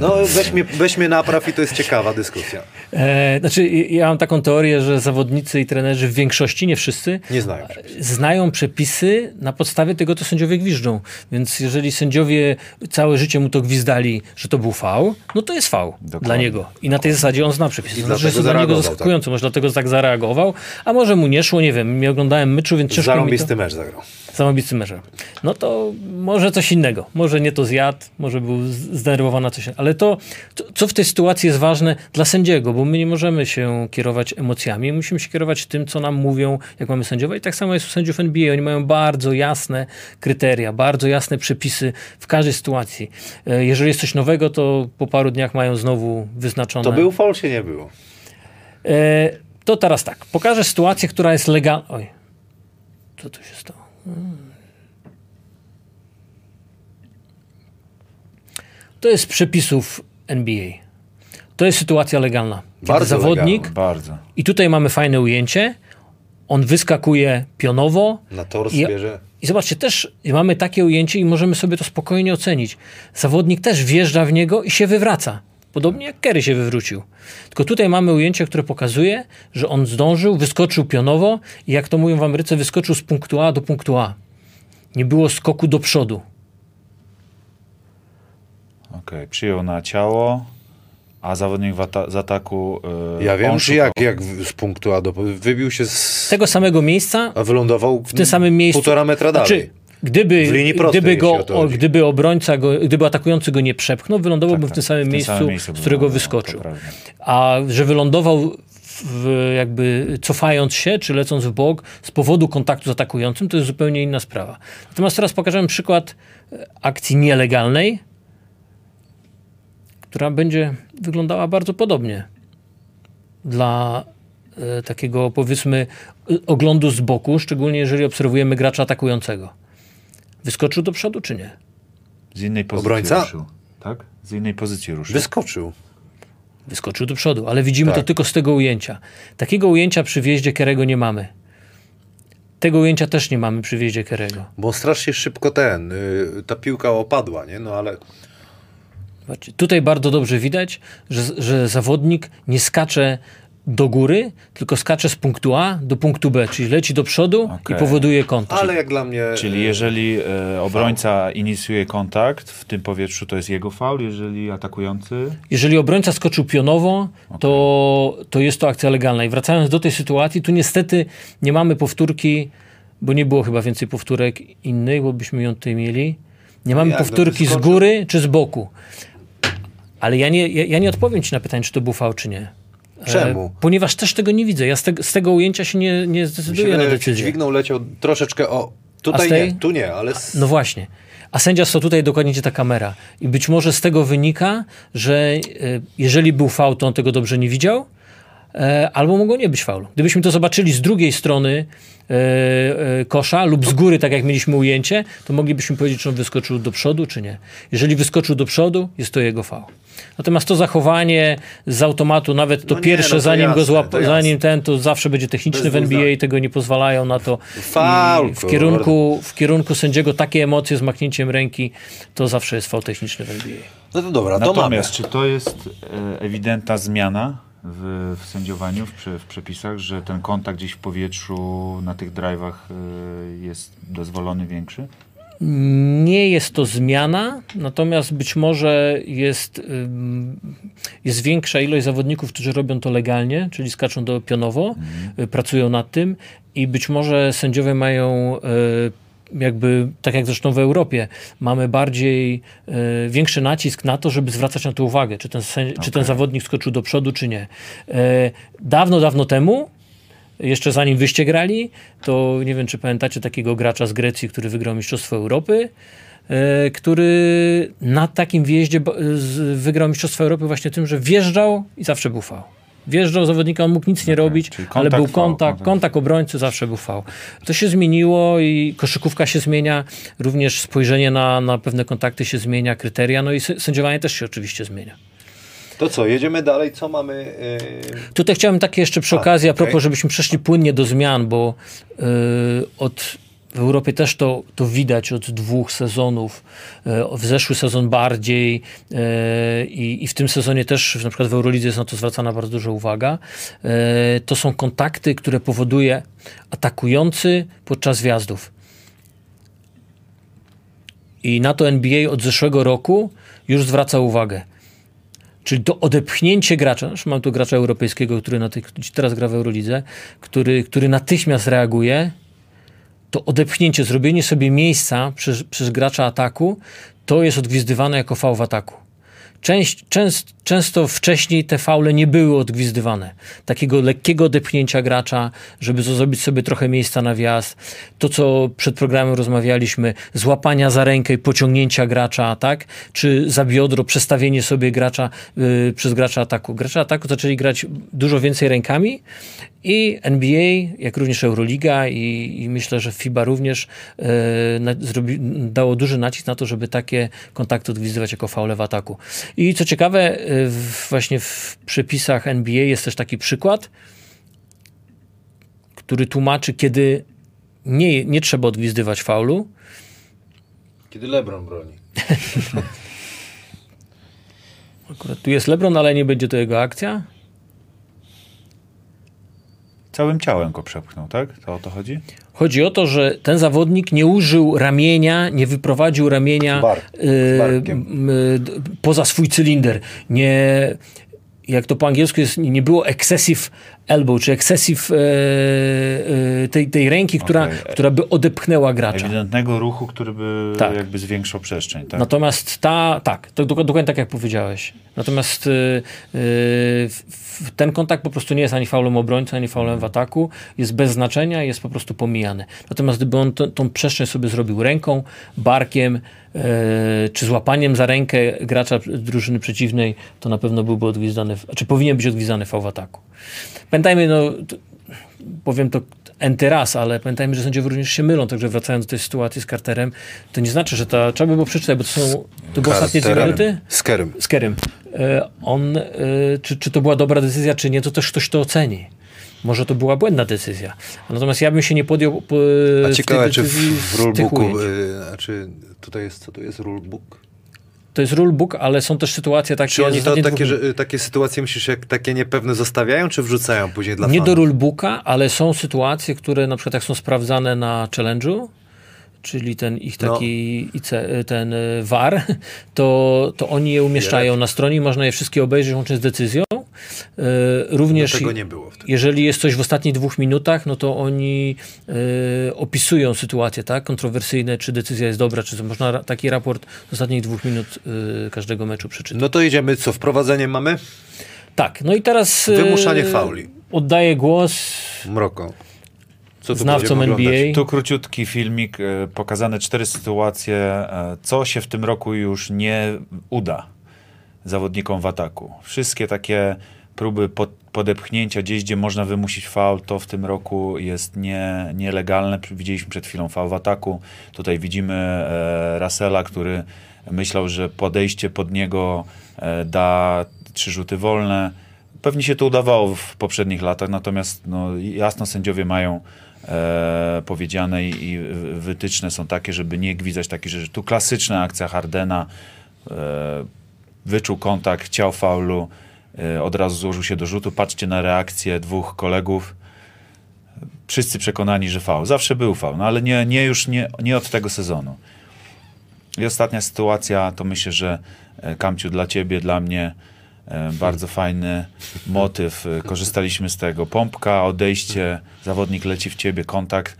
No weź mnie, weź mnie napraw i to jest ciekawa dyskusja. E, znaczy, ja mam taką teorię, że zawodnicy i trenerzy w większości, nie wszyscy, Nie znają przepisów. znają przepisy, na podstawie tego to sędziowie gwiżdżą. Więc jeżeli sędziowie całe życie mu to gwizdali, że to był fał, no to jest fał Dokładnie. dla niego. I na tej zasadzie on zna przepisy. I To znaczy, jest dla niego zaskakujące. Może dlatego tak zareagował, a może mu nie szło, nie wiem. Nie oglądałem meczu, więc ciężko mi to... Zarąbisty mecz zagrał. Samobitcy meczu. No to może coś innego. Może nie to zjadł, może był zdenerwowany na coś. Ale to, co w tej sytuacji jest ważne dla sędziego, bo my nie możemy się kierować emocjami, musimy się kierować tym, co nam mówią, jak mamy sędziować. I tak samo jest u sędziów NBA. Oni mają bardzo jasne kryteria, bardzo jasne przepisy w każdej sytuacji. E, Jeżeli jest coś nowego, to po paru dniach mają znowu wyznaczone. To był faul, czy nie było? E, to teraz tak. Pokażę sytuację, która jest legalna. Oj, co tu się stało? To jest z przepisów NBA. To jest sytuacja legalna. Bardzo zawodnik, legalna. Bardzo. i tutaj mamy fajne ujęcie, on wyskakuje pionowo. Na tors I- bierze. I zobaczcie, też mamy takie ujęcie i możemy sobie to spokojnie ocenić. Zawodnik też wjeżdża w niego i się wywraca. Podobnie jak Kerry się wywrócił. Tylko tutaj mamy ujęcie, które pokazuje, że on zdążył, wyskoczył pionowo i jak to mówią w Ameryce, wyskoczył z punktu A do punktu A. Nie było skoku do przodu. Okej, przyjął na ciało, a zawodnik w ata- z ataku. e, Ja wiem, szukał. jak, jak w- z punktu A do... Wybił się z... Z tego samego miejsca, A wylądował w tym samym miejscu. Półtora metra dalej. Znaczy, gdyby, gdyby, go, o gdyby obrońca, go, gdyby atakujący go nie przepchnął, wylądowałby Tak, w tym tak, samym w tym miejscu, samym miejscu z którego wylądował, wyskoczył. A że wylądował w, jakby cofając się, czy lecąc w bok z powodu kontaktu z atakującym, to jest zupełnie inna sprawa. Natomiast teraz pokażemy przykład e, akcji nielegalnej, która będzie wyglądała bardzo podobnie dla e, takiego powiedzmy e, oglądu z boku, szczególnie jeżeli obserwujemy gracza atakującego. Wyskoczył do przodu czy nie? Z innej pozycji Obrońca? ruszył. Tak? Z innej pozycji ruszył. Wyskoczył. Wyskoczył do przodu, ale widzimy to Tak. tylko z tego ujęcia. Takiego ujęcia przy wjeździe Kerego nie mamy. Tego ujęcia też nie mamy przy wjeździe Kerego. Bo strasznie szybko ten, y, ta piłka opadła, nie? No ale Zobaczcie, Tutaj bardzo dobrze widać, że, że zawodnik nie skacze do góry, tylko skacze z punktu A do punktu B, czyli leci do przodu Okej. i powoduje kontakt. ale jak dla mnie... Czyli jeżeli e, obrońca inicjuje kontakt w tym powietrzu, to jest jego faul, jeżeli atakujący. Jeżeli obrońca skoczył pionowo, to, to jest to akcja legalna. I wracając do tej sytuacji, tu niestety nie mamy powtórki, bo nie było chyba więcej powtórek innych, bo byśmy ją tutaj mieli. Nie mamy jak, powtórki z góry czy z boku. Ale ja nie, ja, ja nie odpowiem ci na pytanie, czy to był fał, czy nie. E, Czemu? ponieważ też tego nie widzę. Ja z, te, z tego ujęcia się nie, nie zdecyduję wydaje, na decyzję. dźwignął, leciał troszeczkę o... Tutaj tej? nie, tu nie, ale... Z... No właśnie. A sędzia co tutaj dokładnie gdzie ta kamera. I być może z tego wynika, że e, jeżeli był faul, to on tego dobrze nie widział, e, albo mogło nie być faulu. Gdybyśmy to zobaczyli z drugiej strony e, e, kosza lub z góry, tak jak mieliśmy ujęcie, to moglibyśmy powiedzieć, czy on wyskoczył do przodu, czy nie. Jeżeli wyskoczył do przodu, jest to jego faul. Natomiast to zachowanie z automatu, nawet to No nie, pierwsze, no to zanim go jasne, złap, to jasne. zanim ten, to zawsze będzie techniczny w NBA, dwóch tego nie pozwalają na to. Faul, I w kierunku, w kierunku sędziego takie emocje z machnięciem ręki, to zawsze jest faul techniczny w NBA. No to dobra, to mamy. Natomiast czy to jest e, ewidentna zmiana w, w sędziowaniu, w, w przepisach, że ten kontakt gdzieś w powietrzu na tych drive'ach e, jest dozwolony większy? Nie jest to zmiana, natomiast być może jest, jest większa ilość zawodników, którzy robią to legalnie, czyli skaczą do pionowo, y, pracują nad tym i być może sędziowie mają y, jakby, tak jak zresztą w Europie, mamy bardziej y, większy nacisk na to, żeby zwracać na to uwagę, czy ten, sędzi- czy ten zawodnik skoczył do przodu, czy nie. Y, dawno, dawno temu jeszcze zanim wyście grali, to nie wiem, czy pamiętacie takiego gracza z Grecji, który wygrał Mistrzostwo Europy, e, który na takim wjeździe z- wygrał Mistrzostwo Europy właśnie tym, że wjeżdżał i zawsze był fał. Wjeżdżał zawodnika, on mógł nic nie robić, ale był kontakt, kontakt. kontakt obrońcy, zawsze był fał. To się zmieniło i koszykówka się zmienia, również spojrzenie na, na pewne kontakty się zmienia, kryteria, no i sędziowanie też się oczywiście zmienia. To co, jedziemy dalej, co mamy? Yy... Tutaj chciałem takie jeszcze przy A, okazji, a propos, żebyśmy przeszli płynnie do zmian, bo yy, od, w Europie też to, to widać od dwóch sezonów. Yy, w zeszły sezon bardziej yy, i, i w tym sezonie też, na przykład w Eurolidze jest na to zwracana bardzo duża uwaga. Yy, to są kontakty, które powoduje atakujący podczas wjazdów. I na to NBA od zeszłego roku już zwraca uwagę. Czyli to odepchnięcie gracza, zresztą mam tu gracza europejskiego, który na tych, teraz gra w Eurolidze, który, który natychmiast reaguje, to odepchnięcie, zrobienie sobie miejsca przez, przez gracza ataku, to jest odgwizdywane jako fał w ataku. Część, częst, często wcześniej te faule nie były odgwizdywane. Takiego lekkiego odepchnięcia gracza, żeby zrobić sobie trochę miejsca na wjazd. To, co przed programem rozmawialiśmy, złapania za rękę i pociągnięcia gracza, tak? Czy za biodro, przestawienie sobie gracza y, przez gracza ataku. Gracze ataku zaczęli grać dużo więcej rękami i NBA, jak również Euroliga i, i myślę, że FIBA również e, na, zrobi, dało duży nacisk na to, żeby takie kontakty odgwizywać jako faule w ataku. I co ciekawe, w, właśnie w przepisach NBA jest też taki przykład, który tłumaczy, kiedy nie, nie trzeba odgwizdywać faulu, Kiedy LeBron broni. Akurat tu jest LeBron, ale nie będzie to jego akcja. Całym ciałem go przepchnął, tak? To o to chodzi? Chodzi o to, że ten zawodnik nie użył ramienia, nie wyprowadził ramienia Bar- y, y, poza swój cylinder. Nie, jak to po angielsku jest, nie było excessive elbow, czy excessive e, e, tej, tej ręki, która, Okej. która by odepchnęła gracza. Ewidentnego ruchu, który by Tak. jakby zwiększał przestrzeń, tak? Natomiast ta, tak, to dok- dokładnie tak jak powiedziałeś. Natomiast w- w- ten kontakt po prostu nie jest ani faulem obrońcy, ani faulem w ataku. Jest bez znaczenia, jest po prostu pomijany. Natomiast gdyby on t- tą przestrzeń sobie zrobił ręką, barkiem, y, czy złapaniem za rękę gracza drużyny przeciwnej, to na pewno byłby odgwizdany, czy powinien być odgwizdany faul w ataku. Pamiętajmy, no, powiem to enty raz, ale pamiętajmy, że sędziowie również się mylą, także wracając do tej sytuacji z Carterem, to nie znaczy, że ta, trzeba by było przeczytać, bo to są, to były ostatnie dwie minuty Z Kerem. z Kerem. E, On, e, czy, czy to była dobra decyzja, czy nie, to też ktoś to oceni. Może to była błędna decyzja. Natomiast ja bym się nie podjął po, A w ciekawe, czy w, w rulebooku, y, znaczy tutaj jest, co tu jest rulebook? To jest rulebook, ale są też sytuacje takie... Czy oni to takie, dwóch- że, y, takie sytuacje myślisz, jak takie niepewne zostawiają, czy wrzucają później dla Nie fanów? do rulebooka, ale są sytuacje, które na przykład jak są sprawdzane na challenge'u, czyli ten ich No. taki IC, ten VAR, to, to oni je umieszczają na stronie można je wszystkie obejrzeć łącznie z decyzją. Y, Również No tego nie było wtedy. jeżeli jest coś w ostatnich dwóch minutach, no to oni y, opisują sytuacje, tak, kontrowersyjne, czy decyzja jest dobra, czy. Można taki raport z ostatnich dwóch minut każdego meczu przeczytać. No to idziemy, co, wprowadzenie mamy? Tak, no i teraz Wymuszanie fauli. Oddaję głos Mroko. Co będziemy NBA. Tu króciutki filmik, e, pokazane cztery sytuacje, e, co się w tym roku już nie uda zawodnikom w ataku. Wszystkie takie próby pod, podepchnięcia gdzieś, gdzie można wymusić faul, to w tym roku jest nie, nielegalne. Widzieliśmy przed chwilą faul w ataku. Tutaj widzimy e, Russella, który myślał, że podejście pod niego e, da trzy rzuty wolne. Pewnie się to udawało w poprzednich latach, natomiast no, jasno sędziowie mają e, powiedziane i, i wytyczne są takie, żeby nie gwizdać takich rzeczy. Tu klasyczna akcja Hardena, e, wyczuł kontakt, chciał faulu, e, od razu złożył się do rzutu. Patrzcie na reakcję dwóch kolegów. Wszyscy przekonani, że faul. Zawsze był faul, no ale nie, nie już nie, nie od tego sezonu. I ostatnia sytuacja, to myślę, że e, Kamciu dla ciebie, dla mnie bardzo fajny motyw. E, Korzystaliśmy z tego. Pompka, odejście, zawodnik leci w ciebie, kontakt.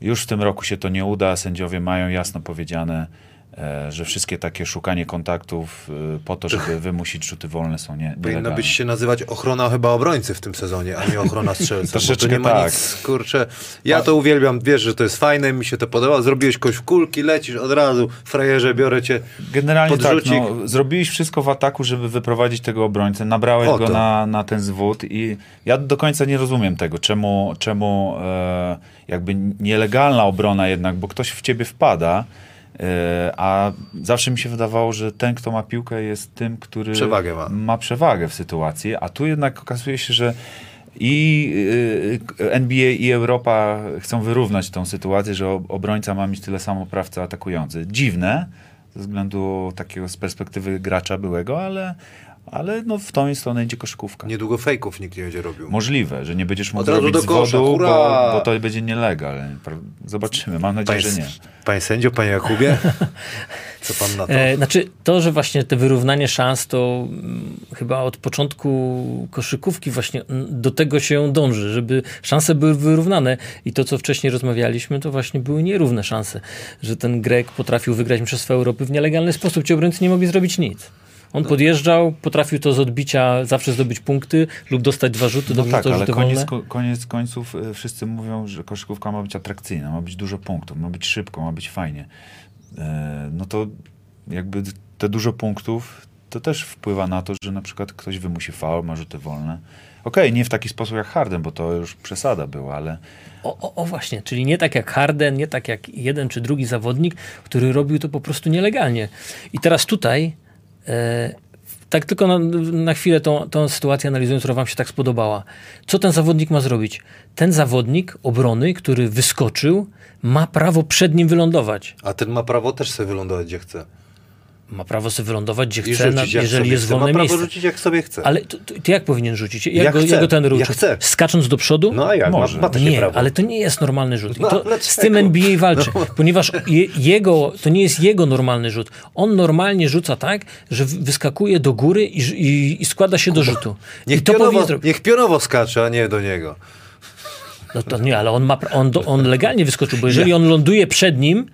Już w tym roku się to nie uda. Sędziowie mają jasno powiedziane, e, że wszystkie takie szukanie kontaktów e, po to, żeby wymusić rzuty wolne są nie, Powinno być się nazywać ochrona chyba obrońcy w tym sezonie, a nie ochrona strzelca. bo to Troszeczkę nie ma tak. nic, kurczę. Ja to uwielbiam, wiesz, że to jest fajne, mi się to podoba. Zrobiłeś kogoś w kulki, lecisz od razu, frajerze, biorę cię. Generalnie Podrzucik. tak, no, zrobiłeś wszystko w ataku, żeby wyprowadzić tego obrońcę, nabrałeś O go na, na ten zwód i ja do końca nie rozumiem tego, czemu, czemu e, jakby nielegalna obrona jednak, bo ktoś w ciebie wpada, e, a zawsze mi się wydawało, że ten, kto ma piłkę jest tym, który Przewagę ma. przewagę w sytuacji, a tu jednak okazuje się, że i y, NBA i Europa chcą wyrównać tą sytuację, że ob- obrońca ma mieć tyle samo praw co atakujący. Dziwne, ze względu takiego z perspektywy gracza byłego, ale, ale no w tą stronę idzie koszykówka. Niedługo fejków nikt nie będzie robił. Możliwe, że nie będziesz mógł zrobić do kosza, zwodu, bo, bo to będzie nielegal. Zobaczymy, mam nadzieję, że nie. panie sędzio, panie Jakubie, co pan na to? E, znaczy, to, że właśnie te wyrównanie szans, to mm, chyba od początku koszykówki właśnie mm, do tego się dąży, żeby szanse były wyrównane. I to, co wcześniej rozmawialiśmy, to właśnie były nierówne szanse. Że ten Grek potrafił wygrać Mistrzostwa Europy w nielegalny sposób. Ci obrońcy nie mogli zrobić nic. On podjeżdżał, potrafił to z odbicia zawsze zdobyć punkty lub dostać dwa rzuty, No do tak, ale koniec, ko- koniec końców y, wszyscy mówią, że koszykówka ma być atrakcyjna, ma być dużo punktów, ma być szybko, ma być fajnie. E, No to jakby te dużo punktów to też wpływa na to, że na przykład ktoś wymusi faul, ma rzuty wolne. Okej, nie w taki sposób jak Harden, bo to już przesada była, ale O, o, o właśnie, czyli nie tak jak Harden, nie tak jak jeden czy drugi zawodnik, który robił to po prostu nielegalnie. I teraz tutaj, e, tak tylko na, na chwilę tą, tą sytuację analizując, która wam się tak spodobała. Co ten zawodnik ma zrobić? Ten zawodnik obrony, który wyskoczył, ma prawo przed nim wylądować. A ten ma prawo też sobie wylądować gdzie chce. Ma prawo sobie wylądować, gdzie I chce, na, rzucić jak jeżeli sobie jest chce. wolne Ma prawo miejsce. rzucić jak sobie chce. Ale to, to, to jak powinien rzucić? Jak, Jak go, jak go ten chce. Skacząc do przodu? No a jak? Ma, Może. ma takie nie, prawo. ale to nie jest normalny rzut. I No, to z tym NBA walczy, ponieważ je, jego, to nie jest jego normalny rzut. On normalnie rzuca tak, że wyskakuje do góry i, i, i składa się do rzutu. Niech, I to pionowo, powinien zrobić. niech pionowo skacze, a nie do niego. No to nie, ale on, ma, on, on legalnie wyskoczył, bo jeżeli on ląduje przed nim,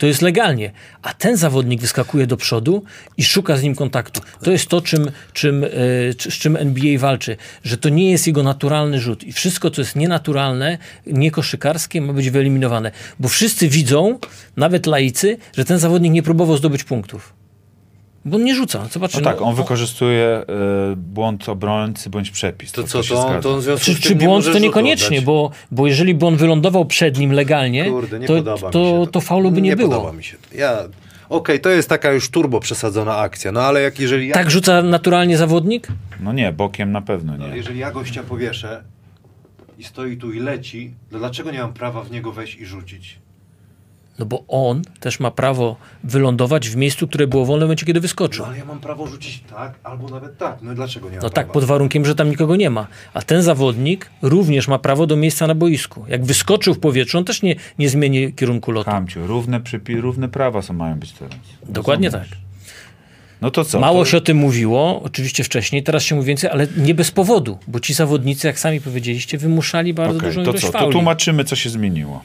to jest legalnie. A ten zawodnik wyskakuje do przodu i szuka z nim kontaktu. To jest to, czym, czym, e, z czym NBA walczy. Że to nie jest jego naturalny rzut. I wszystko, co jest nienaturalne, niekoszykarskie, ma być wyeliminowane. Bo wszyscy widzą, nawet laicy, że ten zawodnik nie próbował zdobyć punktów. Bo on nie rzuca. Zobaczcie, no tak, on wykorzystuje y, błąd obrońcy bądź przepis. To To, co, się to, zgadza. to on Czy, czy nie błąd to niekoniecznie, bo, bo jeżeli by on wylądował przed nim legalnie, Kurde, nie to, to, się to faulu by nie, było. podoba mi się to. Ja... Okej, to jest taka już turbo przesadzona akcja, no ale jak jeżeli ja, Tak rzuca naturalnie zawodnik? No nie, bokiem na pewno nie. jeżeli ja gościa powieszę i stoi tu i leci, to dlaczego nie mam prawa w niego wejść i rzucić? No bo on też ma prawo wylądować w miejscu, które było wolne w momencie, kiedy wyskoczył. No ale ja mam prawo rzucić tak, albo nawet tak. No dlaczego nie mam No prawa? tak, pod warunkiem, że tam nikogo nie ma. A ten zawodnik również ma prawo do miejsca na boisku. Jak wyskoczył w powietrzu, on też nie, nie zmieni kierunku lotu. Kamciu, równe, przypi- równe prawa są mają być teraz. Dokładnie Rozumiesz? tak. No to co? Mało to... się o tym mówiło, oczywiście wcześniej, teraz się mówi więcej, ale nie bez powodu, bo ci zawodnicy, jak sami powiedzieliście, wymuszali bardzo Okej, dużą to ilość co? To fauli. tłumaczymy, co się zmieniło.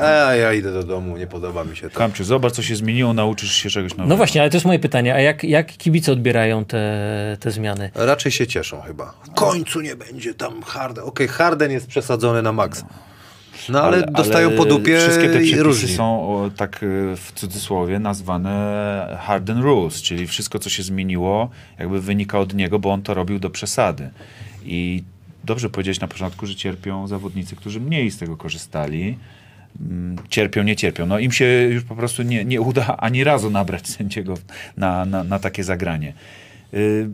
A ja idę do domu, nie podoba mi się to. Kamciu, zobacz, co się zmieniło, nauczysz się czegoś nowego. No właśnie, ale to jest moje pytanie, a jak, jak kibice odbierają te, te zmiany? Raczej się cieszą chyba. W końcu nie będzie tam Harden. Okej, Harden jest przesadzony na maksa. No ale, dostają po dupie Wszystkie te przepisy różni. są o, tak y, w cudzysłowie nazwane harden rules, czyli wszystko, co się zmieniło, jakby wynika od niego, bo on to robił do przesady. I dobrze powiedziałeś na początku, że cierpią zawodnicy, którzy mniej z tego korzystali. Mm, Cierpią, nie cierpią. No im się już po prostu nie, nie uda ani razu nabrać sędziego na, na, na takie zagranie. Y,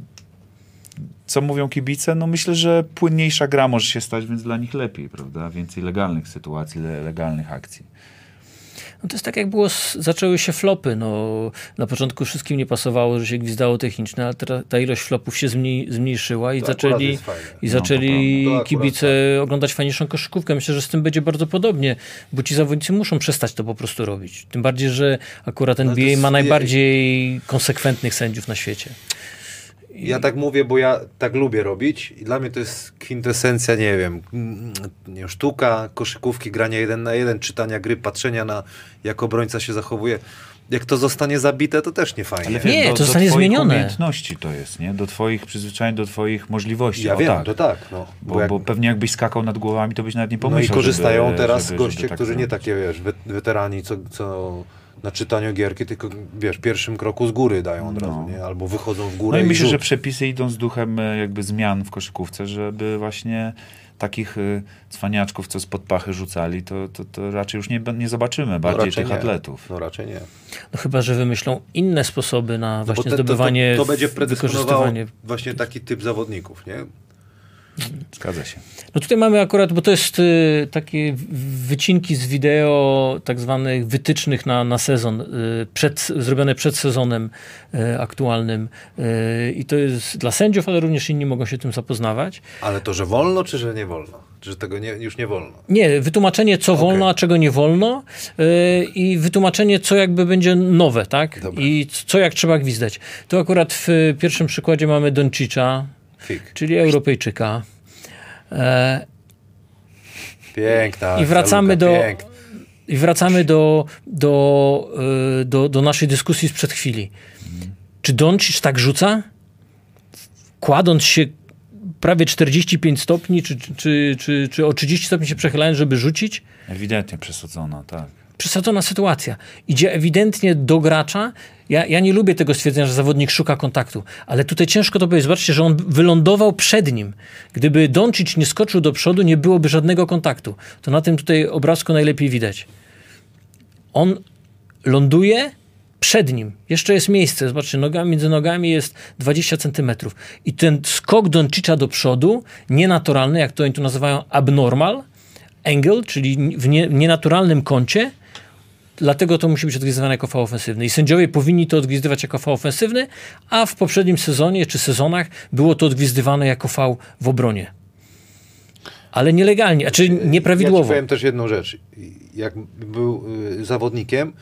co mówią kibice? No myślę, że płynniejsza gra może się stać, więc dla nich lepiej, prawda? Więcej legalnych sytuacji, le, legalnych akcji. No to jest tak jak było, zaczęły się flopy. No, na początku wszystkim nie pasowało, że się gwizdało techniczne, ale ta, ta ilość flopów się zmniej, zmniejszyła i To zaczęli, i No, zaczęli akurat kibice oglądać fajniejszą koszykówkę. Myślę, że z tym będzie bardzo podobnie, bo ci zawodnicy muszą przestać to po prostu robić. Tym bardziej, że akurat NBA jest- ma najbardziej konsekwentnych sędziów na świecie. Ja tak mówię, bo ja tak lubię robić i dla mnie to jest kwintesencja, nie wiem, nie wiem, sztuka, koszykówki, grania jeden na jeden, czytania gry, patrzenia na jak obrońca się zachowuje. Jak to zostanie zabite, to też nie fajnie. Ale Nie, wiesz, to do, zostanie do twoich zmienione. umiejętności to jest, nie? Do twoich przyzwyczajeń, do twoich możliwości. ja o, wiem, tak. to tak. No, Bo, jak- bo pewnie jakbyś skakał nad głowami, to byś nawet nie no pomyślał, i korzystają żeby, teraz żeby, goście, żeby tak którzy nie takie, wiesz, we- weterani, co, co na czytaniu gierki, tylko wiesz, pierwszym kroku z góry dają od razu, nie? Albo wychodzą w górę No i myślę, rzut. że przepisy idą z duchem e, jakby zmian w koszykówce, żeby właśnie takich y, cwaniaczków, co spod pachy rzucali, to, to, to raczej już nie, nie zobaczymy No bardziej raczej tych nie. atletów. No raczej nie. No chyba, że wymyślą inne sposoby na No właśnie te- to, zdobywanie, to, to będzie predysponowało wykorzystywanie właśnie taki typ zawodników, nie? Zgadza się. No tutaj mamy akurat, bo to jest y, takie wycinki z wideo tak zwanych wytycznych na, na sezon, y, przed, zrobione przed sezonem y, aktualnym y, i to jest dla sędziów, ale również inni mogą się tym zapoznawać. Ale to, że wolno, czy że nie wolno? Czy że tego nie, już nie wolno? Nie, wytłumaczenie co wolno, a czego nie wolno y, i wytłumaczenie co jakby będzie nowe, tak? Dobra. I co jak trzeba gwizdać. Tu akurat w pierwszym przykładzie mamy Doncicza, Fik. czyli Europejczyka. E, Piękna. I wracamy akcja, do- Luka, piękna. I wracamy do, do, y, do, do naszej dyskusji sprzed chwili. Czy Doncic tak rzuca? Kładąc się prawie 45 stopni, czy, czy, czy, czy o 30 stopni się przechylając, żeby rzucić? Ewidentnie przesadzona, tak. Przesadzona sytuacja. Idzie ewidentnie do gracza. Ja, ja nie lubię tego stwierdzenia, że zawodnik szuka kontaktu, ale tutaj ciężko to powiedzieć. Zobaczcie, że on wylądował przed nim. Gdyby Doncic nie skoczył do przodu, nie byłoby żadnego kontaktu. To na tym tutaj obrazku najlepiej widać. On ląduje przed nim. Jeszcze jest miejsce. Zobaczcie, nogami, między nogami jest 20 centymetrów. I ten skok Doncicza do przodu, nienaturalny, jak to oni tu nazywają abnormal, angle, czyli w nie, nienaturalnym kącie, Dlatego to musi być odgwizdywane jako fał ofensywny. I sędziowie powinni to odgwizdywać jako fał ofensywny, a w poprzednim sezonie czy sezonach było to odgwizdywane jako fał w obronie. Ale nielegalnie, a czy Ja nieprawidłowo. powiem też jedną rzecz. Jak był y, zawodnikiem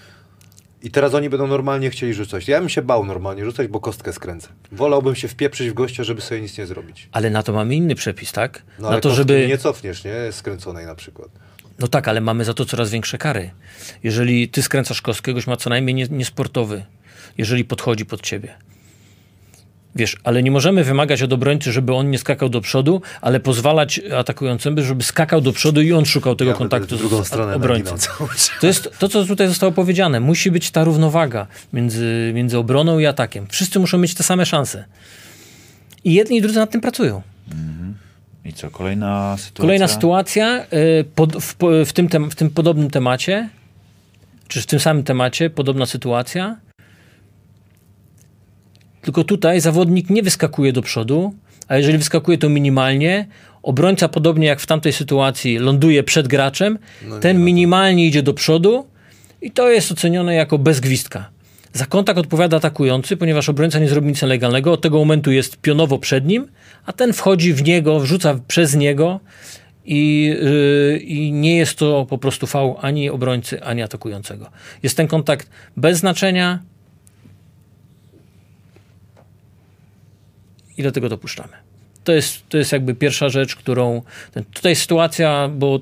i teraz oni będą normalnie chcieli rzucać. Ja bym się bał normalnie rzucać, bo kostkę skręcę. Wolałbym się wpieprzyć w gościa, żeby sobie nic nie zrobić. Ale na to mamy inny przepis, tak? No ale na to, żeby. nie cofniesz, nie? Skręconej na przykład. No tak, ale mamy za to coraz większe kary. Jeżeli ty skręcasz kostkę, goś ma co najmniej nie- niesportowy, jeżeli podchodzi pod ciebie. Wiesz, ale nie możemy wymagać od obrońcy, żeby on nie skakał do przodu, ale pozwalać atakującemu, żeby skakał do przodu i on szukał tego Ja kontaktu z obrońcą. To jest to, co tutaj zostało powiedziane. Musi być ta równowaga między, między obroną i atakiem. Wszyscy muszą mieć te same szanse. I jedni i drudzy nad tym pracują. I co, kolejna sytuacja? Kolejna sytuacja y, pod, w, w, tym tem, w tym podobnym temacie, czy w tym samym temacie, podobna sytuacja. Tylko tutaj zawodnik nie wyskakuje do przodu, a jeżeli wyskakuje to minimalnie, obrońca podobnie jak w tamtej sytuacji ląduje przed graczem, ten minimalnie idzie do przodu i to jest ocenione jako bez gwizdka. Za kontakt odpowiada atakujący, ponieważ obrońca nie zrobi nic nielegalnego. Od tego momentu jest pionowo przed nim, a ten wchodzi w niego, wrzuca przez niego i, yy, i nie jest to po prostu fał ani obrońcy, ani atakującego. Jest ten kontakt bez znaczenia i dlatego dopuszczamy. To jest, to jest jakby pierwsza rzecz, którą. Tutaj sytuacja, bo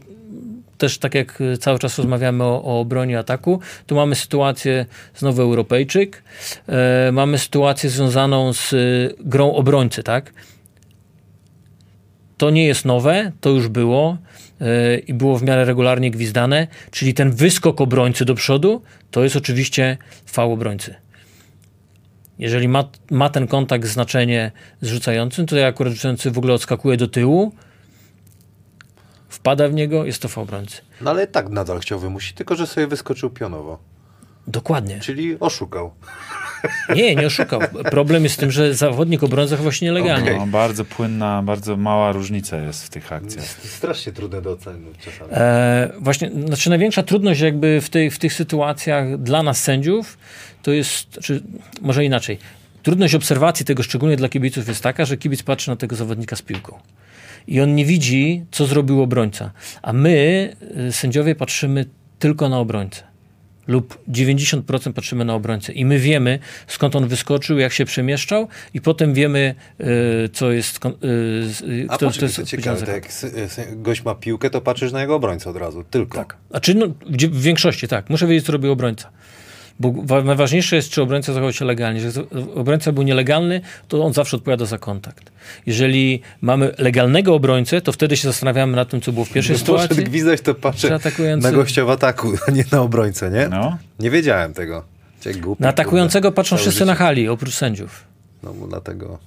też tak jak y, cały czas rozmawiamy o, obronie ataku, tu mamy sytuację znowu Europejczyk, e, mamy sytuację związaną z y, grą obrońcy, tak? To nie jest nowe, to już było e, i było w miarę regularnie gwizdane, czyli ten wyskok obrońcy do przodu, to jest oczywiście fał obrońcy. Jeżeli ma, ma ten kontakt znaczenie z rzucającym, to jak akurat rzucający w ogóle odskakuje do tyłu, wpada w niego, jest to fał obrońcy. No ale tak nadal chciał wymusić, tylko że sobie wyskoczył pionowo. Dokładnie. Czyli oszukał. Nie, nie oszukał. Problem jest w tym, że zawodnik obrońca zachował się nielegalnie. Okej. No, bardzo płynna, bardzo mała różnica jest w tych akcjach. Strasznie trudne do oceny czasami. E, właśnie, znaczy największa trudność jakby w, tej, w tych sytuacjach dla nas sędziów to jest, czy może inaczej, trudność obserwacji tego szczególnie dla kibiców jest taka, że kibic patrzy na tego zawodnika z piłką. I on nie widzi, co zrobił obrońca. A my, y, sędziowie, patrzymy tylko na obrońcę. Lub 90% patrzymy na obrońcę. I my wiemy, skąd on wyskoczył, jak się przemieszczał, i potem wiemy, y, co jest. kon- y, z- y, A kto, poczekaj, jest to ciekawe, jak gość ma piłkę, to patrzysz na jego obrońcę od razu, tylko. tak. Znaczy, no, gdzie- w większości tak. Muszę wiedzieć, co robił obrońca. Bo wa- najważniejsze jest, czy obrońca zachował się legalnie. Jeżeli obrońca był nielegalny, to on zawsze odpowiada za kontakt. Jeżeli mamy legalnego obrońcę, to wtedy się zastanawiamy nad tym, co było w pierwszej Poszedł sytuacji. gwizdać, to patrzę na gościa w ataku, a nie na obrońcę, nie? No. Nie wiedziałem tego. Głupi, Na atakującego kurde, patrzą całe wszyscy życie. na hali, oprócz sędziów. No bo dlatego...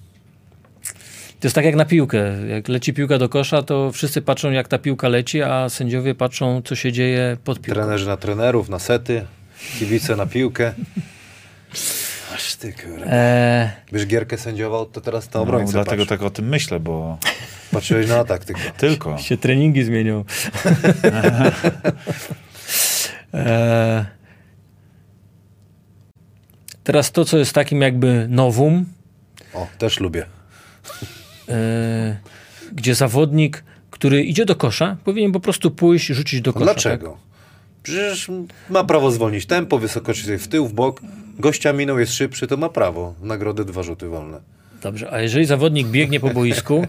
To jest tak jak na piłkę. Jak leci piłka do kosza, to wszyscy patrzą, jak ta piłka leci, a sędziowie patrzą, co się dzieje pod piłką. Trenerzy na trenerów, na sety, kibice na piłkę. Aż ty kurde. Eee, Byś gierkę sędziował, to teraz na No, obrońcę dlatego patrz. tak o tym myślę, bo Patrzyłeś na atak tylko. tylko. się treningi zmienią. Eee, teraz to, co jest takim jakby nowum, O, też lubię. e, gdzie zawodnik, który idzie do kosza, powinien po prostu pójść, rzucić do kosza. Dlaczego? Przecież ma prawo zwolnić tempo, wysokość w tył, w bok. Gościa minął, jest szybszy, to ma prawo. Nagrody dwa rzuty wolne. Dobrze, a jeżeli zawodnik biegnie po boisku,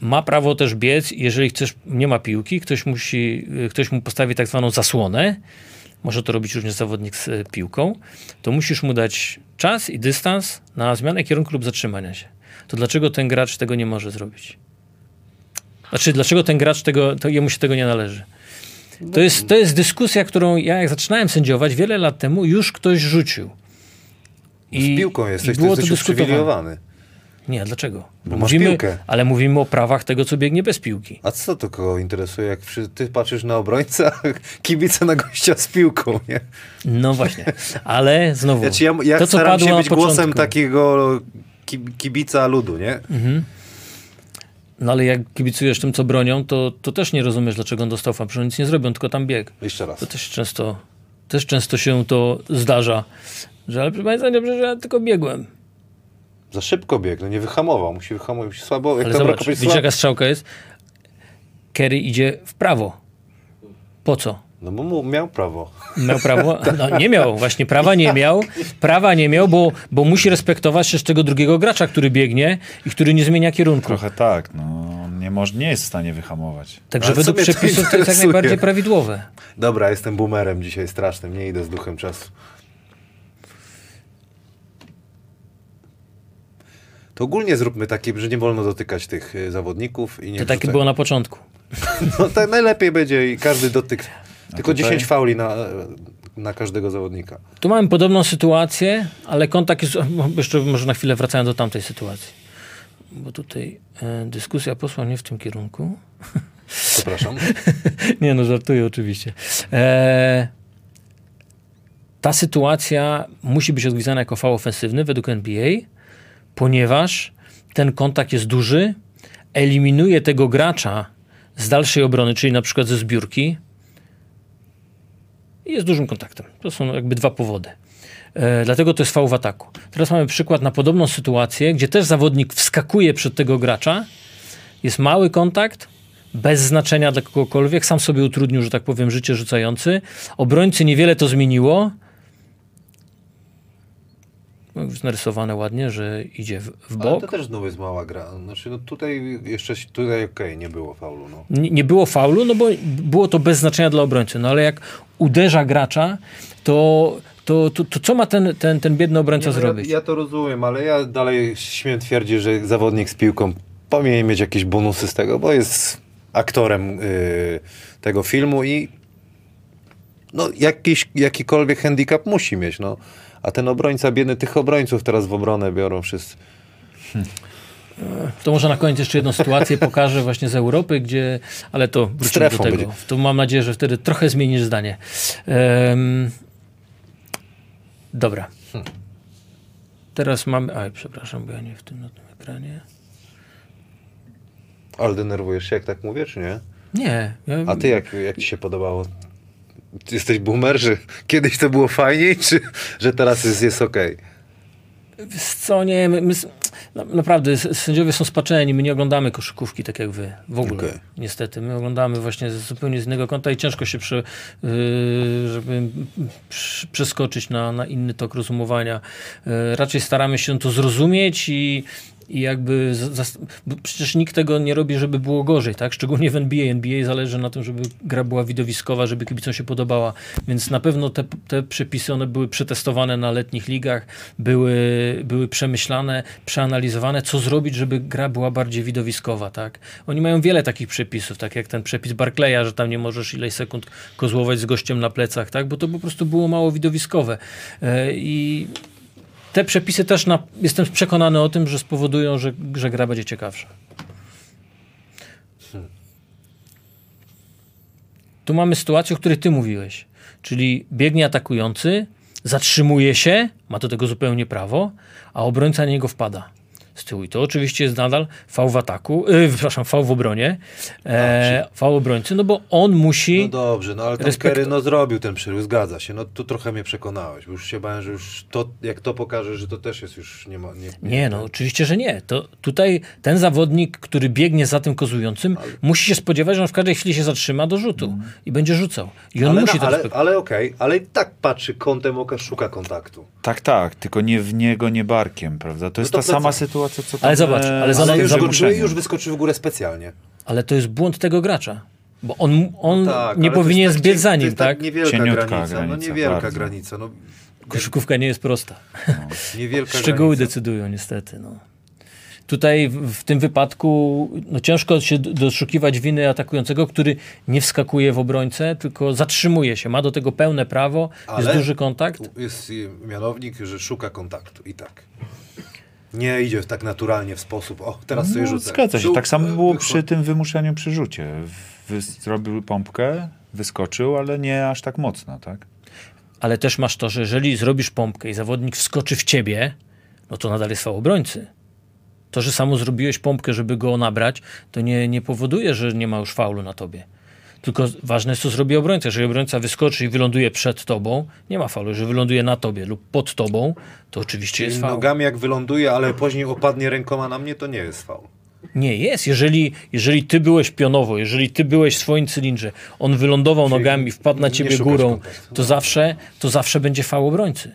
ma prawo też biec, jeżeli chcesz, nie ma piłki, ktoś, musi, ktoś mu postawi tak zwaną zasłonę, może to robić również zawodnik z piłką, to musisz mu dać czas i dystans na zmianę kierunku lub zatrzymania się. To dlaczego ten gracz tego nie może zrobić? Znaczy, dlaczego ten gracz tego, to jemu się tego nie należy? To jest, to jest dyskusja, którą ja jak zaczynałem sędziować wiele lat temu, już ktoś rzucił. Z piłką jesteś, było to uprzywilejowany. Nie, dlaczego? Bo masz mówimy, piłkę. Ale mówimy o prawach tego, co biegnie bez piłki. A co to kogo interesuje, jak ty patrzysz na obrońcę, a kibice na gościa z piłką, nie? No właśnie. Ale znowu. Znaczy ja, ja to, co staram się być głosem takiego ki- kibica ludu, nie? No ale jak kibicujesz tym, co bronią, to, to też nie rozumiesz, dlaczego on dostał fan. Przecież nic nie zrobią, tylko tam bieg. Jeszcze raz. To też często, też często się to zdarza. Że ale proszę Państwa, dobrze, że ja tylko biegłem. Za szybko biegł, no nie wyhamował, musi wyhamować, musi słabo, jak Ale zobacz, widzisz jaka strzałka jest? Kerry idzie w prawo. Po co? No bo mu miał prawo. Miał prawo? No, nie miał, właśnie prawa nie miał. Prawa nie miał, bo, bo musi respektować też tego drugiego gracza, który biegnie i który nie zmienia kierunku. Trochę tak, no. Nie, może, nie jest w stanie wyhamować. Także według przepisów to jest jak najbardziej prawidłowe. Dobra, jestem boomerem dzisiaj strasznym, nie idę z duchem czasu. To ogólnie zróbmy takie, że nie wolno dotykać tych y, zawodników i nie To takie wrzucać- było na początku. No tak najlepiej będzie i każdy dotyk. Tylko tutaj? 10 fauli na, na każdego zawodnika. Tu mamy podobną sytuację, ale kontakt jest. Jeszcze może na chwilę wracając do tamtej sytuacji. Bo tutaj e, dyskusja poszła nie w tym kierunku. Przepraszam. nie, no żartuję oczywiście. E, ta sytuacja musi być odgwizdana jako fał ofensywny według NBA, ponieważ ten kontakt jest duży, eliminuje tego gracza z dalszej obrony, czyli na przykład ze zbiórki jest dużym kontaktem. To są jakby dwa powody. E, dlatego to jest fał w ataku. Teraz mamy przykład na podobną sytuację, gdzie też zawodnik wskakuje przed tego gracza, jest mały kontakt, bez znaczenia dla kogokolwiek, sam sobie utrudnił, że tak powiem, życie rzucający. Obrońcy niewiele to zmieniło. No, Już narysowane ładnie, że idzie w, w Ale bok. to też znowu jest mała gra. Znaczy, no tutaj jeszcze tutaj okej, nie było faulu. No. Nie, nie było faulu, no bo było to bez znaczenia dla obrońcy. No ale jak uderza gracza, to, to, to, to co ma ten, ten, ten biedny obrońca Nie, no zrobić? Ja, ja to rozumiem, ale ja dalej śmiem twierdzić, że zawodnik z piłką powinien mieć jakieś bonusy z tego, bo jest aktorem y, tego filmu i no, jakiś, jakikolwiek handicap musi mieć. No. A ten obrońca biedny, tych obrońców teraz w obronę biorą wszyscy. To może na koniec jeszcze jedną sytuację pokażę właśnie z Europy, gdzie, ale to wrócimy do tego. będzie. To mam nadzieję, że wtedy trochę zmienisz zdanie. Em, dobra. teraz mamy... Aj, przepraszam, bo ja nie w tym na tym ekranie. Ale denerwujesz się, jak tak mówię, czy nie? Nie. Ja, A ty jak, jak ci się podobało? Jesteś boomer, że kiedyś to było fajniej, czy że teraz jest, jest okej? Wiesz co, nie, my, my, naprawdę sędziowie są spaczeni, my nie oglądamy koszykówki tak jak wy, w ogóle, Okej. niestety. My oglądamy właśnie z zupełnie z innego kąta i ciężko się prze, yy, żeby przy- przeskoczyć na, na inny tok rozumowania. Yy, raczej staramy się to zrozumieć i i jakby, przecież nikt tego nie robi, żeby było gorzej, tak? Szczególnie w NBA. NBA zależy na tym, żeby gra była widowiskowa, żeby kibicom się podobała, więc na pewno te, te przepisy, one były przetestowane na letnich ligach, były, były przemyślane, przeanalizowane, co zrobić, żeby gra była bardziej widowiskowa, tak? Oni mają wiele takich przepisów, tak jak ten przepis Barclaya, że tam nie możesz ileś sekund kozłować z gościem na plecach, tak? Bo to po prostu było mało widowiskowe. E, I te przepisy też na, jestem przekonany o tym, że spowodują, że, że gra będzie ciekawsza. Tu mamy sytuację, o której ty mówiłeś. Czyli biegnie atakujący, zatrzymuje się, ma do tego zupełnie prawo, a obrońca na niego wpada z tyłu. I to oczywiście jest nadal V w ataku, yy, przepraszam, V w obronie, e, V obrońcy, no bo on musi... No dobrze, no ale tam Respekt- Kerry no, zrobił ten przerób, zgadza się. No tu trochę mnie przekonałeś, bo już się bałem, że już to, jak to pokaże, że to też jest już nie ma... Nie, Nie, no oczywiście, że nie. To tutaj ten zawodnik, który biegnie za tym kozującym, musi się spodziewać, że on w każdej chwili się zatrzyma do rzutu i będzie rzucał. I on ale, musi no, to ale, respektować. ale okej, ale i tak patrzy kątem oka, szuka kontaktu. Tak, tak, tylko nie w niego, nie barkiem, prawda? To jest to ta sama sytuacja, co tam Ale zobacz, e, ale Ale już, zamuszeniem. już, wyskoczy w górę specjalnie. Ale to jest błąd tego gracza. Bo on, on Tak, nie powinien jest tak zbiec za nim, jest tak? Niewielka Cieniutka granica, no granica, niewielka bardzo. granica, no Koszykówka nie jest prosta. niewielka Szczegóły granica. decydują niestety. No. Tutaj w, w tym wypadku no, ciężko się doszukiwać winy atakującego, który nie wskakuje w obrońcę, tylko zatrzymuje się. Ma do tego pełne prawo, jest Ale duży kontakt. Jest mianownik, że szuka kontaktu i tak. Nie idzie tak naturalnie w sposób, o teraz sobie No, rzucę. zgadza się. Tak samo było przy tym wymuszeniu przy rzucie. Wy, zrobił pompkę, wyskoczył, ale nie aż tak mocno, tak? Ale też masz to, że jeżeli zrobisz pompkę i zawodnik wskoczy w ciebie, no to nadal jest faul obrońcy. To, że samo zrobiłeś pompkę, żeby go nabrać, to nie, nie powoduje, że nie ma już faulu na tobie. Tylko ważne jest, co zrobi obrońca. Jeżeli obrońca wyskoczy i wyląduje przed tobą, nie ma faulu. Jeżeli wyląduje na tobie lub pod tobą, to oczywiście jest faul. Nogami jak wyląduje, ale później opadnie rękoma na mnie, to nie jest faul. Nie jest. Jeżeli, jeżeli ty byłeś pionowo, jeżeli ty byłeś w swoim cylindrze, on wylądował nogami, wpadł na ciebie górą, kontaktu. to zawsze, to zawsze będzie faul obrońcy.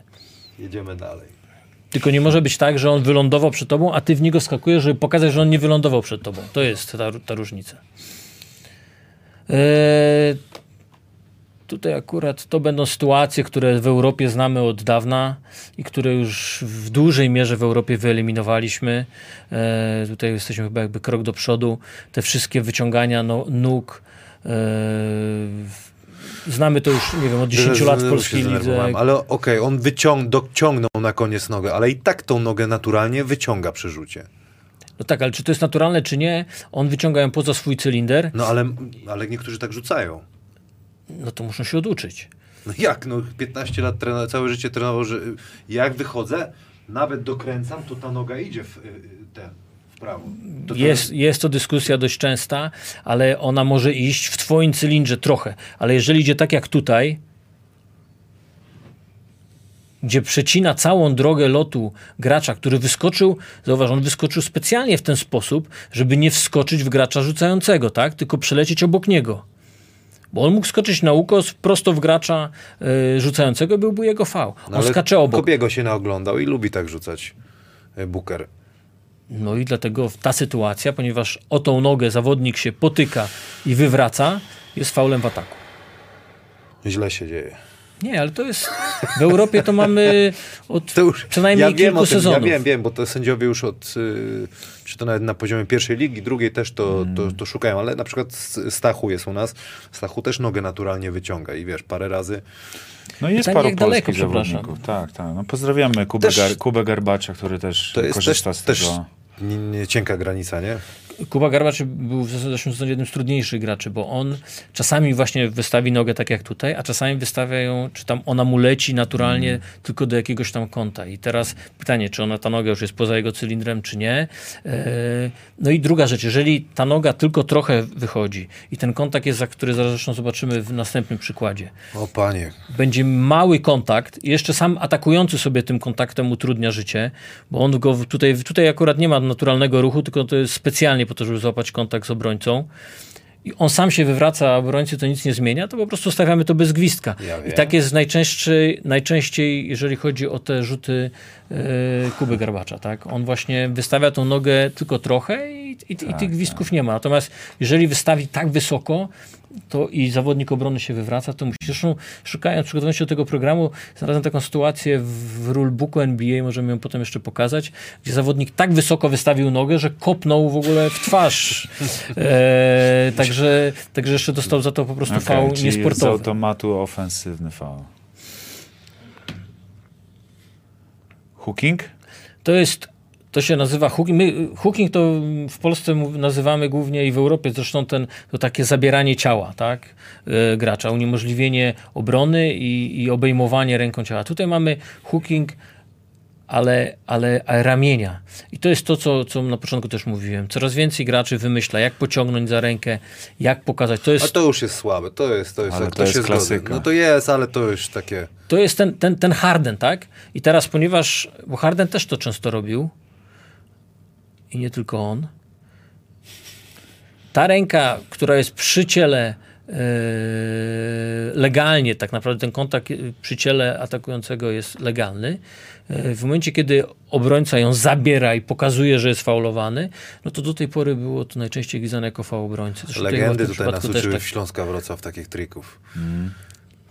Jedziemy dalej. Tylko nie może być tak, że on wylądował przed tobą, a ty w niego skakujesz, żeby pokazać, że on nie wylądował przed tobą. To jest ta, ta różnica. Eee, tutaj akurat to będą sytuacje, które w Europie znamy od dawna i które już w dużej mierze w Europie wyeliminowaliśmy. Eee, tutaj jesteśmy chyba jakby krok do przodu. Te wszystkie wyciągania no, nóg. Eee, znamy to już, nie wiem, od 10 lat w polskiej lidze. Ale okej, on wyciąg, dociągnął na koniec nogę, ale i tak tą nogę naturalnie wyciąga przy rzucie. No tak, ale czy to jest naturalne, czy nie? On wyciąga ją poza swój cylinder, No ale, ale niektórzy tak rzucają. no to muszą się oduczyć. No jak? No 15 lat trenował, całe życie trenował, że jak wychodzę, nawet dokręcam, to ta noga idzie w y, y, ten, w prawo. To to Jest, jest to dyskusja dość częsta, ale ona może iść w twoim cylindrze trochę. Ale jeżeli idzie tak jak tutaj, gdzie przecina całą drogę lotu gracza, który wyskoczył, zauważ, on wyskoczył specjalnie w ten sposób, żeby nie wskoczyć w gracza rzucającego, tak? tylko przelecieć obok niego. Bo on mógł skoczyć na ukos prosto w gracza y, rzucającego, byłby jego fał. On No ale skacze obok. Kobiego się naoglądał i lubi tak rzucać y, Booker. No i dlatego ta sytuacja, ponieważ o tą nogę zawodnik się potyka i wywraca, jest faulem w ataku. Źle się dzieje. Nie, ale to jest. W Europie to mamy od To już, co najmniej ja wiem kilku tym, sezonów. Ja wiem, wiem, bo to sędziowie już od, y, czy to nawet na poziomie pierwszej ligi, drugiej też to, to, to szukają, ale na przykład Stachu jest u nas, Stachu też nogę naturalnie wyciąga i wiesz, parę razy No jest Pytanie, paru jak daleko, zawodników. Tak, tak. No pozdrawiamy Kubę, Też- Gar, Kubę Garbacza, który też to jest też, korzysta z też tego. nie, nie, cienka granica, nie? Kuba Garbacz był w zeszłym sezonie jednym z trudniejszych graczy, bo on czasami właśnie wystawi nogę tak jak tutaj, a czasami wystawia ją, czy tam ona mu leci naturalnie Mm. tylko do jakiegoś tam kąta. I teraz pytanie, czy ona ta noga już jest poza jego cylindrem, czy nie. E, No i druga rzecz, jeżeli ta noga tylko trochę wychodzi i ten kontakt jest, za który zresztą zobaczymy w następnym przykładzie, O panie, będzie mały kontakt i jeszcze sam atakujący sobie tym kontaktem utrudnia życie, bo on go tutaj, tutaj akurat nie ma naturalnego ruchu, tylko to jest specjalnie po to, żeby złapać kontakt z obrońcą. I on sam się wywraca, a obrońcy to nic nie zmienia, to po prostu stawiamy to bez gwizdka. Ja I tak jest najczęściej, najczęściej, jeżeli chodzi o te rzuty e, Kuby Garbacza. Tak? On właśnie wystawia tą nogę tylko trochę i, i, i tych gwizdków nie ma. Natomiast jeżeli wystawi tak wysoko, to i zawodnik obrony się wywraca, to musi. Zresztą szukając, przygotowując się do tego programu, znalazłem taką sytuację w rulebooku NBA, możemy ją potem jeszcze pokazać, gdzie zawodnik tak wysoko wystawił nogę, że kopnął w ogóle w twarz. E, także, także jeszcze dostał za to po prostu Okej, fał czyli z niesportowy. automatu ofensywny faul. Hooking? To jest, to się nazywa hooking. My, hooking to w Polsce nazywamy głównie i w Europie zresztą ten, to takie zabieranie ciała, tak, e, gracza, uniemożliwienie obrony i, i obejmowanie ręką ciała. Tutaj mamy hooking, ale, ale ramienia. I to jest to, co, co na początku też mówiłem. Coraz więcej graczy wymyśla, jak pociągnąć za rękę, jak pokazać. To a jest, to już jest słabe, to jest, to jest, Ale to, to jest klasyka. No to jest, ale to już takie... to jest ten, ten, ten Harden, tak? I teraz, ponieważ, bo Harden też to często robił i nie tylko on, ta ręka, która jest przy ciele e, legalnie, tak naprawdę ten kontakt przy ciele atakującego jest legalny. E, W momencie, kiedy obrońca ją zabiera i pokazuje, że jest faulowany, no to do tej pory było to najczęściej gwizdane jako faul obrońcy. Zresztą Legendy tutaj nas uczyły tak- w Śląska Wrocław takich trików.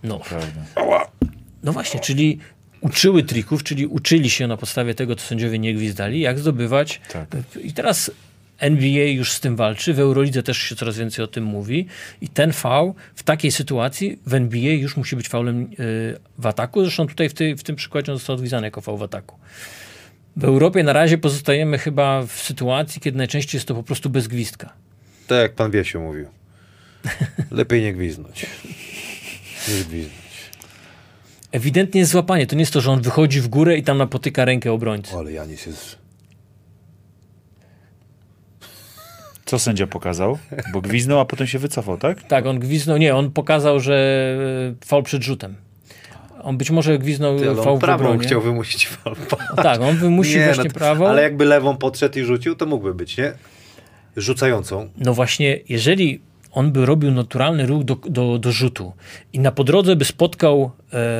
No. Prawda. No właśnie, czyli uczyły trików, czyli uczyli się na podstawie tego, co sędziowie nie gwizdali, jak zdobywać. Tak. I teraz NBA już z tym walczy, w Eurolidze też się coraz więcej o tym mówi i ten faul w takiej sytuacji w NBA już musi być faulem y, w ataku. Zresztą tutaj w, tej, w tym przykładzie on został odgwizdany jako faul w ataku. W Europie na razie pozostajemy chyba w sytuacji, kiedy najczęściej jest to po prostu bez gwizdka. Tak jak pan Wiesiu mówił. Lepiej nie gwiznąć. Nie gwiznąć. Ewidentnie jest złapanie. To nie jest to, że on wychodzi w górę i tam napotyka rękę obrońcy. Ale Janis jest... Co sędzia pokazał? Bo gwiznął, a potem się wycofał, tak? Tak, on gwiznął, nie, on pokazał, że e, faul przed rzutem. On być może gwiznął Ty, w prawą obronie. chciał wymusić faul. Tak, on wymusił Nie, właśnie no to- prawą. Ale jakby lewą podszedł i rzucił, to mógłby być, nie? Rzucającą. No właśnie, jeżeli on by robił naturalny ruch do, do, do rzutu i na podrodze by spotkał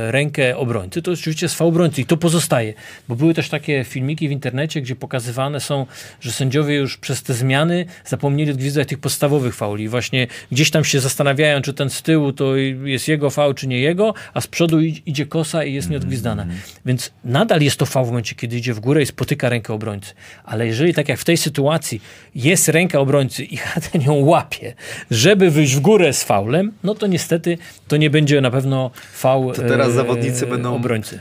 rękę obrońcy, to oczywiście jest faul obrońcy i to pozostaje. Bo były też takie filmiki w internecie, gdzie pokazywane są, że sędziowie już przez te zmiany zapomnieli odgwizdać tych podstawowych fauli. Właśnie gdzieś tam się zastanawiają, czy ten z tyłu to jest jego faul, czy nie jego, a z przodu idzie kosa i jest nieodgwizdana. Więc nadal jest to faul w momencie, kiedy idzie w górę i spotyka rękę obrońcy. Ale jeżeli tak jak w tej sytuacji jest ręka obrońcy i Harden ją łapie, żeby wyjść w górę z faulem, no to niestety to nie będzie na pewno faul To teraz e, zawodnicy będą- obrońcy.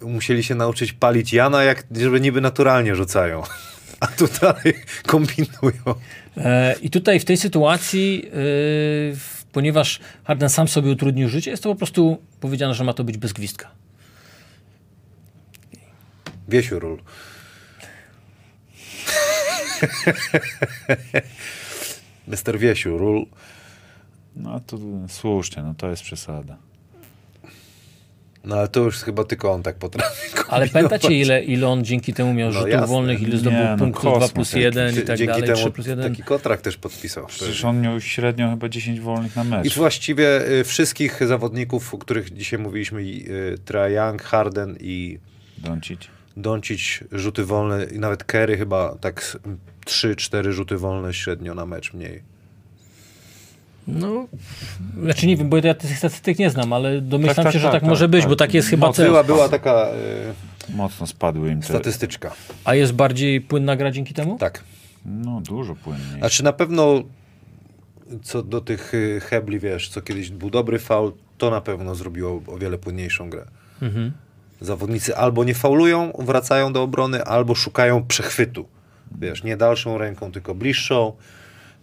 Musieli się nauczyć palić Jana, jak żeby niby naturalnie rzucają. A tu dalej kombinują. E, I tutaj w tej sytuacji, e, w- ponieważ Harden sam sobie utrudnił życie, jest to po prostu powiedziane, że ma to być bez gwizdka. Wiesiu ról. Mister Wiesiu ról. No to słusznie, no to jest przesada. No ale to już chyba tylko on tak potrafi Ale kombinować. pamiętacie, ile, ile on dzięki temu miał No rzutów jasne. wolnych, ile zdobył Nie, no punktów kosmos 2 plus jakiś. 1 i tak Dzięki dalej, 3 temu plus 1. taki kontrakt też podpisał. Przecież on miał średnio chyba 10 wolnych na I mecz. właściwie y, wszystkich zawodników, o których dzisiaj mówiliśmy, i, y, Trae Young, Harden i Doncic. Doncic, rzuty wolne i nawet Kerry chyba tak 3-4 rzuty wolne średnio na mecz mniej. No, znaczy nie wiem, bo ja tych statystyk nie znam, ale domyślam Tak, tak, się, że tak, tak, tak, może być, tak. bo tak jest chyba cel. Była, była taka y, Mocno spadły im te... statystyczka. A jest bardziej płynna gra dzięki temu? Tak. No dużo płynniej. Znaczy na pewno co do tych y, hebli, wiesz, co kiedyś był dobry faul, to na pewno zrobiło o wiele płynniejszą grę. Mhm. Zawodnicy albo nie faulują, wracają do obrony, albo szukają przechwytu. wiesz, nie dalszą ręką, tylko bliższą,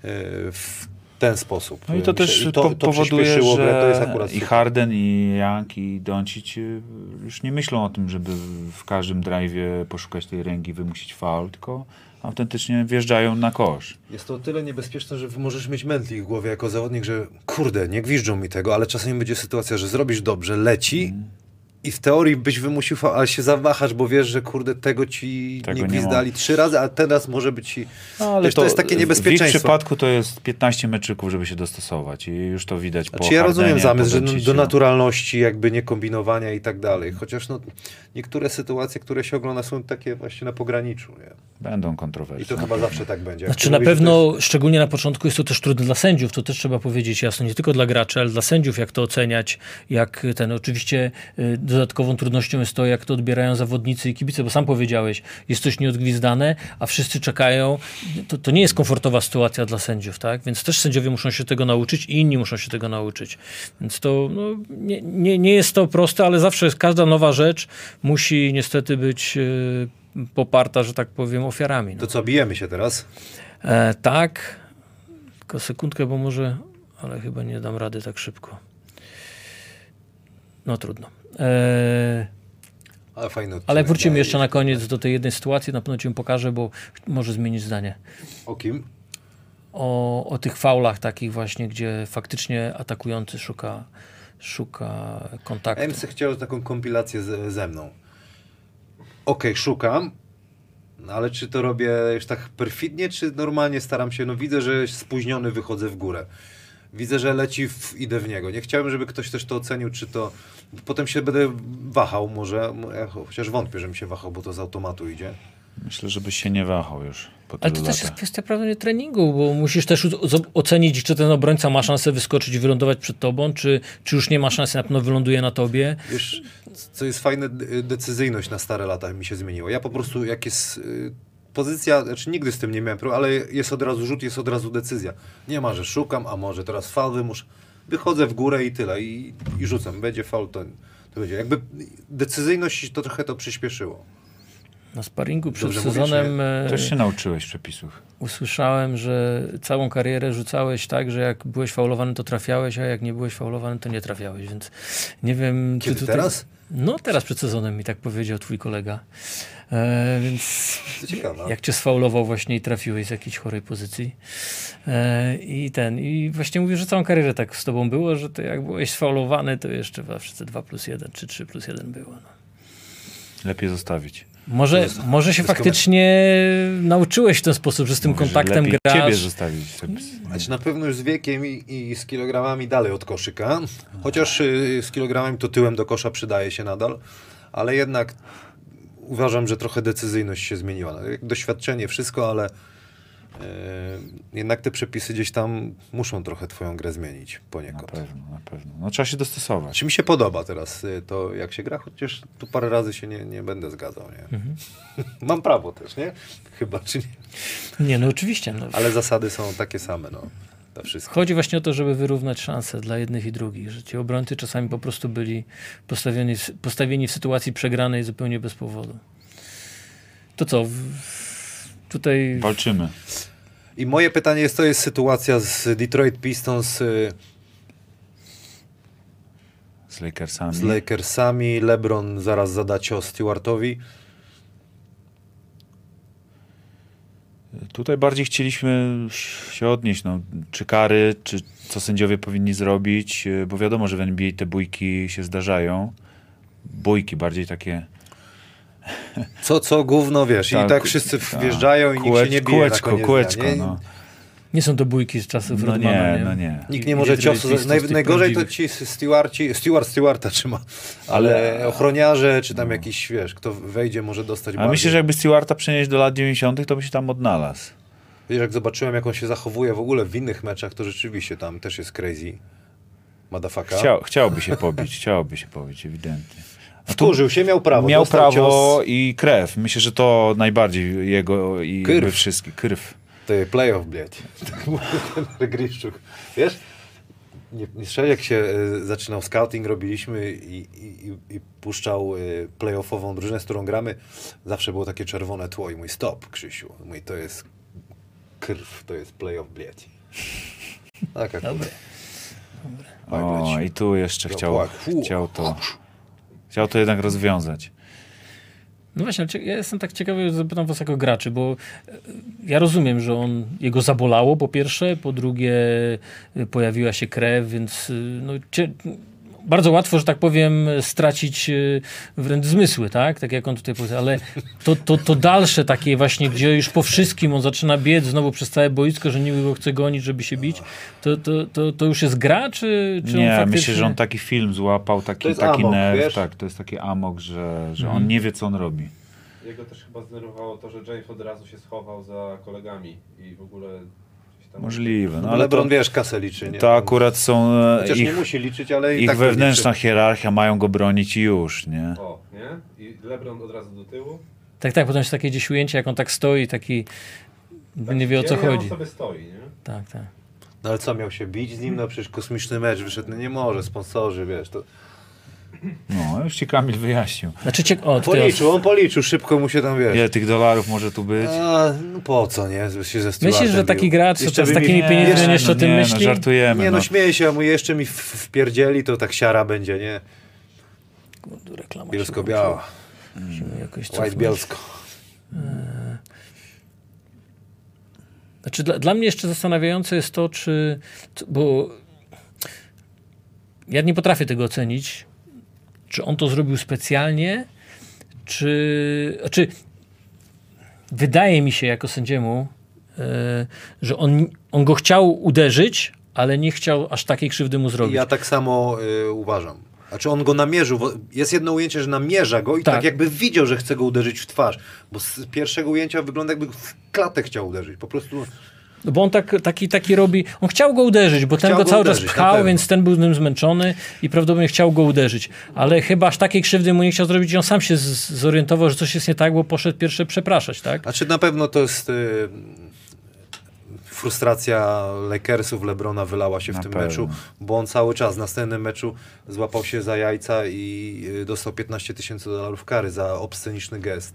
yy, w ten sposób. No i to też i po, to powoduje, że to jest akurat i. Harden, i Young, i Doncic y, już nie myślą o tym, żeby w każdym drive'ie poszukać tej ręki, wymusić faul, tylko autentycznie wjeżdżają na kosz. Jest to o tyle niebezpieczne, że możesz mieć mętli w głowie jako zawodnik, że kurde, nie gwiżdżą mi tego, ale czasami będzie sytuacja, że zrobisz dobrze, leci Mhm. I w teorii byś wymusił, ale się zawahasz, bo wiesz, że kurde, tego ci Tego nie nie gwizdali trzy razy, a teraz może być ci... No, wiesz, to, jest takie W ich niebezpieczeństwo. przypadku to jest 15 meczyków, żeby się dostosować i już to widać po Znaczy ja rozumiem zamysł, po że do no. naturalności, jakby nie kombinowania i tak dalej. Chociaż no, niektóre sytuacje, które się ogląda są takie właśnie na pograniczu. Nie? Będą I kontrowersje. to chyba zawsze tak będzie. Jak Znaczy na to pewno, szczególnie na początku jest to też trudne dla sędziów, to też trzeba powiedzieć jasno, nie tylko dla graczy, ale dla sędziów, jak to oceniać, jak ten, oczywiście y, dodatkową trudnością jest to, jak to odbierają zawodnicy i kibice, bo sam powiedziałeś, jest coś nieodgwizdane, a wszyscy czekają, to, to nie jest komfortowa sytuacja dla sędziów, tak, więc też sędziowie muszą się tego nauczyć i inni muszą się tego nauczyć, więc to no, nie, nie, nie jest to proste, ale zawsze jest, każda nowa rzecz musi niestety być y, poparta, że tak powiem, ofiarami. No. To co, bijemy się teraz? E, tak, tylko sekundkę, bo może, ale chyba nie dam rady tak szybko. No trudno. E, Ale fajny odcinek. ale wrócimy jeszcze na koniec do tej jednej sytuacji, na pewno ci ją pokażę, bo może zmienić zdanie. O kim? O, o tych faulach takich właśnie, gdzie faktycznie atakujący szuka, szuka kontaktu. MC chciał taką kompilację ze, ze mną. Okej, szukam, no ale czy to robię już tak perfidnie, czy normalnie staram się, no widzę, że spóźniony wychodzę w górę. Widzę, że leci, w, idę w niego. Nie chciałem, żeby ktoś też to ocenił, czy to... Potem się będę wahał może, ja chociaż wątpię, żebym się wahał, bo to z automatu idzie. Myślę, żebyś się nie wahał już po Ale to też jest kwestia prawdopodobnie treningu, bo musisz też ocenić, czy ten obrońca ma szansę wyskoczyć i wylądować przed tobą, czy, czy już nie ma szansy, na pewno wyląduje na tobie. Wiesz, co jest fajne, decyzyjność na stare lata mi się zmieniła. Ja po prostu, jak jest y, pozycja, znaczy nigdy z tym nie miałem problemu, ale jest od razu rzut, jest od razu decyzja. Nie ma, że szukam, a może teraz faul wymuszę. Wychodzę w górę i tyle, i, i rzucam. Będzie faul, to, to będzie. Jakby decyzyjność to trochę to przyspieszyło. Na sparingu przed Dobrze sezonem e, Też się nauczyłeś przepisów. usłyszałem, że całą karierę rzucałeś tak, że jak byłeś faulowany, to trafiałeś, a jak nie byłeś faulowany, to nie trafiałeś, więc nie wiem... czy Kiedy tutaj- teraz? No teraz przed sezonem mi tak powiedział twój kolega. E, więc ciekawe. jak cię sfaulował właśnie i trafiłeś z jakiejś chorej pozycji. E, I ten, i właśnie mówię, że całą karierę tak z tobą było, że to jak byłeś sfaulowany, to jeszcze zawsze 2 plus 1 czy 3 plus 1 było. No. Lepiej zostawić. Może, może się faktycznie nauczyłeś w ten sposób, że z tym Mówię, kontaktem lepiej grasz. ciebie zostawić. Znaczy na pewno już z wiekiem i, i z kilogramami dalej od koszyka. Chociaż y, z kilogramami to tyłem do kosza przydaje się nadal, ale jednak uważam, że trochę decyzyjność się zmieniła. Doświadczenie, wszystko, ale y, jednak te przepisy gdzieś tam muszą trochę twoją grę zmienić Na poniekąd. pewno, na pewno. No trzeba się dostosować. Czy mi się podoba teraz y, to, jak się gra, chociaż tu parę razy się nie, nie będę zgadzał. Nie? Mam prawo też, nie? Chyba, czy nie? Nie, no oczywiście. No. Ale zasady są takie same, no. Dla wszystkich. Chodzi właśnie o to, żeby wyrównać szanse dla jednych i drugich, że ci obrońcy czasami po prostu byli postawieni, postawieni w sytuacji przegranej zupełnie bez powodu. To co? Tutaj Walczymy. I moje pytanie jest, to jest sytuacja z Detroit Pistons, y, Z Lakersami. z Lakersami. LeBron zaraz zada cios Stewartowi. Tutaj bardziej chcieliśmy się odnieść, no, czy kary, czy co sędziowie powinni zrobić, e, bo wiadomo, że w NBA te bójki się zdarzają. Bójki bardziej takie Co, co gówno, wiesz, i Tak, tak wszyscy tak. wjeżdżają i nikt się nie bije kółeczko, koniec kółeczko, nie? no. Nie są to bójki z czasów No Rodmana, nie, no nie. Nikt nie może ciosu... Naj, najgorzej to ci Stewarci, Stewart Stewarta trzyma, ale ochroniarze, czy tam jakiś, wiesz, kto wejdzie może dostać A bardziej. myślę, że jakby Stewarta przenieść do lat 90., to by się tam odnalazł. Wiesz, jak zobaczyłem, jak on się zachowuje w ogóle w innych meczach, to rzeczywiście tam też jest crazy. Madafaka. Chciał, chciałby się pobić, chciałby się pobić, ewidentnie. Wkurzył się, miał prawo. Miał prawo Cios, i krew. Myślę, że to najbardziej jego i wszystkich. Krw. Ty, playoff, blядь. Tak mówił ten Gryszczuk. Wiesz? Nie, nie słyszałeś, jak się y, zaczynał scouting, robiliśmy i, i, i- i puszczał y, playoffową drużynę, z którą gramy. Zawsze było takie czerwone tło i mój stop, Krzysiu. Mój to jest krw, to jest playoff blieć. Tak, jak Dobre. O, i tu jeszcze Ja chciał, płak. Fu. chciał to. Chciał to jednak rozwiązać. No właśnie, ja jestem tak ciekawy, zapytam was jako graczy, bo e, ja rozumiem, że on, jego zabolało po pierwsze, po drugie e, pojawiła się krew, więc e, no, bardzo łatwo, że tak powiem, stracić e, wręcz zmysły, tak? Tak jak on tutaj powiedział, ale to, to, to dalsze takie właśnie, gdzie już po wszystkim on zaczyna biec znowu przez całe boisko, że niby go chce gonić, żeby się bić, to, to, to, to już jest gra, czy, czy Nie, faktycznie... myślę, że on taki film złapał, taki, taki amok, nerw, wiesz? tak, to jest taki amok, że, że Mhm. on nie wie, co on robi. Jego też chyba zdenerwowało to, że James od razu się schował za kolegami i w ogóle. Możliwe, no No, ale LeBron, to, wiesz, kasę liczy, nie? to akurat są e, Chociaż nie ich, musi liczyć, ale i ich tak wewnętrzna liczy. hierarchia, mają go bronić i już, nie? O, nie? I LeBron od razu do tyłu. Tak, tak, potem jest takie gdzieś ujęcie, jak on tak stoi, taki... Tak nie wie o co chodzi. On sobie stoi, nie? Tak, tak. No ale co, miał się bić z nim? No przecież kosmiczny mecz wyszedł, no nie może, sponsorzy, wiesz, to... No, już ci Kamil wyjaśnił. Znaczy, ciek- o, Policzył, on policzył, szybko mu się tam, wiesz... Ile tych dolarów może tu być? A, no po co, nie? Żeby się ze Myślisz, że taki bił. gracz Jeszcze z by mi- takimi pieniędzmi no jeszcze o tym nie, myśli? No, żartujemy. Nie no, no. śmieję się, a mu jeszcze mi w- wpierdzieli, to tak siara będzie, nie? Kurde, reklama Bielsko-biała, white bielsko. Znaczy, dla, dla mnie jeszcze zastanawiające jest to, czy. Bo ja nie potrafię tego ocenić, czy on to zrobił specjalnie, czy. Znaczy, wydaje mi się jako sędziemu, e, że on, on go chciał uderzyć, ale nie chciał aż takiej krzywdy mu zrobić. Ja tak samo y, uważam. Znaczy on go namierzył. Jest jedno ujęcie, że namierza go i tak. Tak. jakby widział, że chce go uderzyć w twarz. Bo z pierwszego ujęcia wygląda jakby w klatę chciał uderzyć. Po prostu bo on tak, taki, taki robi. On chciał go uderzyć, bo ten Chciał go go cały uderzyć, czas na pchał, więc ten był tym zmęczony i prawdopodobnie chciał go uderzyć. Ale chyba aż takiej krzywdy mu nie chciał zrobić i on sam się z- zorientował, że coś jest nie tak, bo poszedł pierwsze przepraszać, tak? Znaczy na pewno to jest y, frustracja Lakersów, Lebrona wylała się w Na tym pewno. meczu, bo on cały czas w następnym meczu złapał się za jajca i y, dostał 15 tysięcy dolarów kary za obsceniczny gest.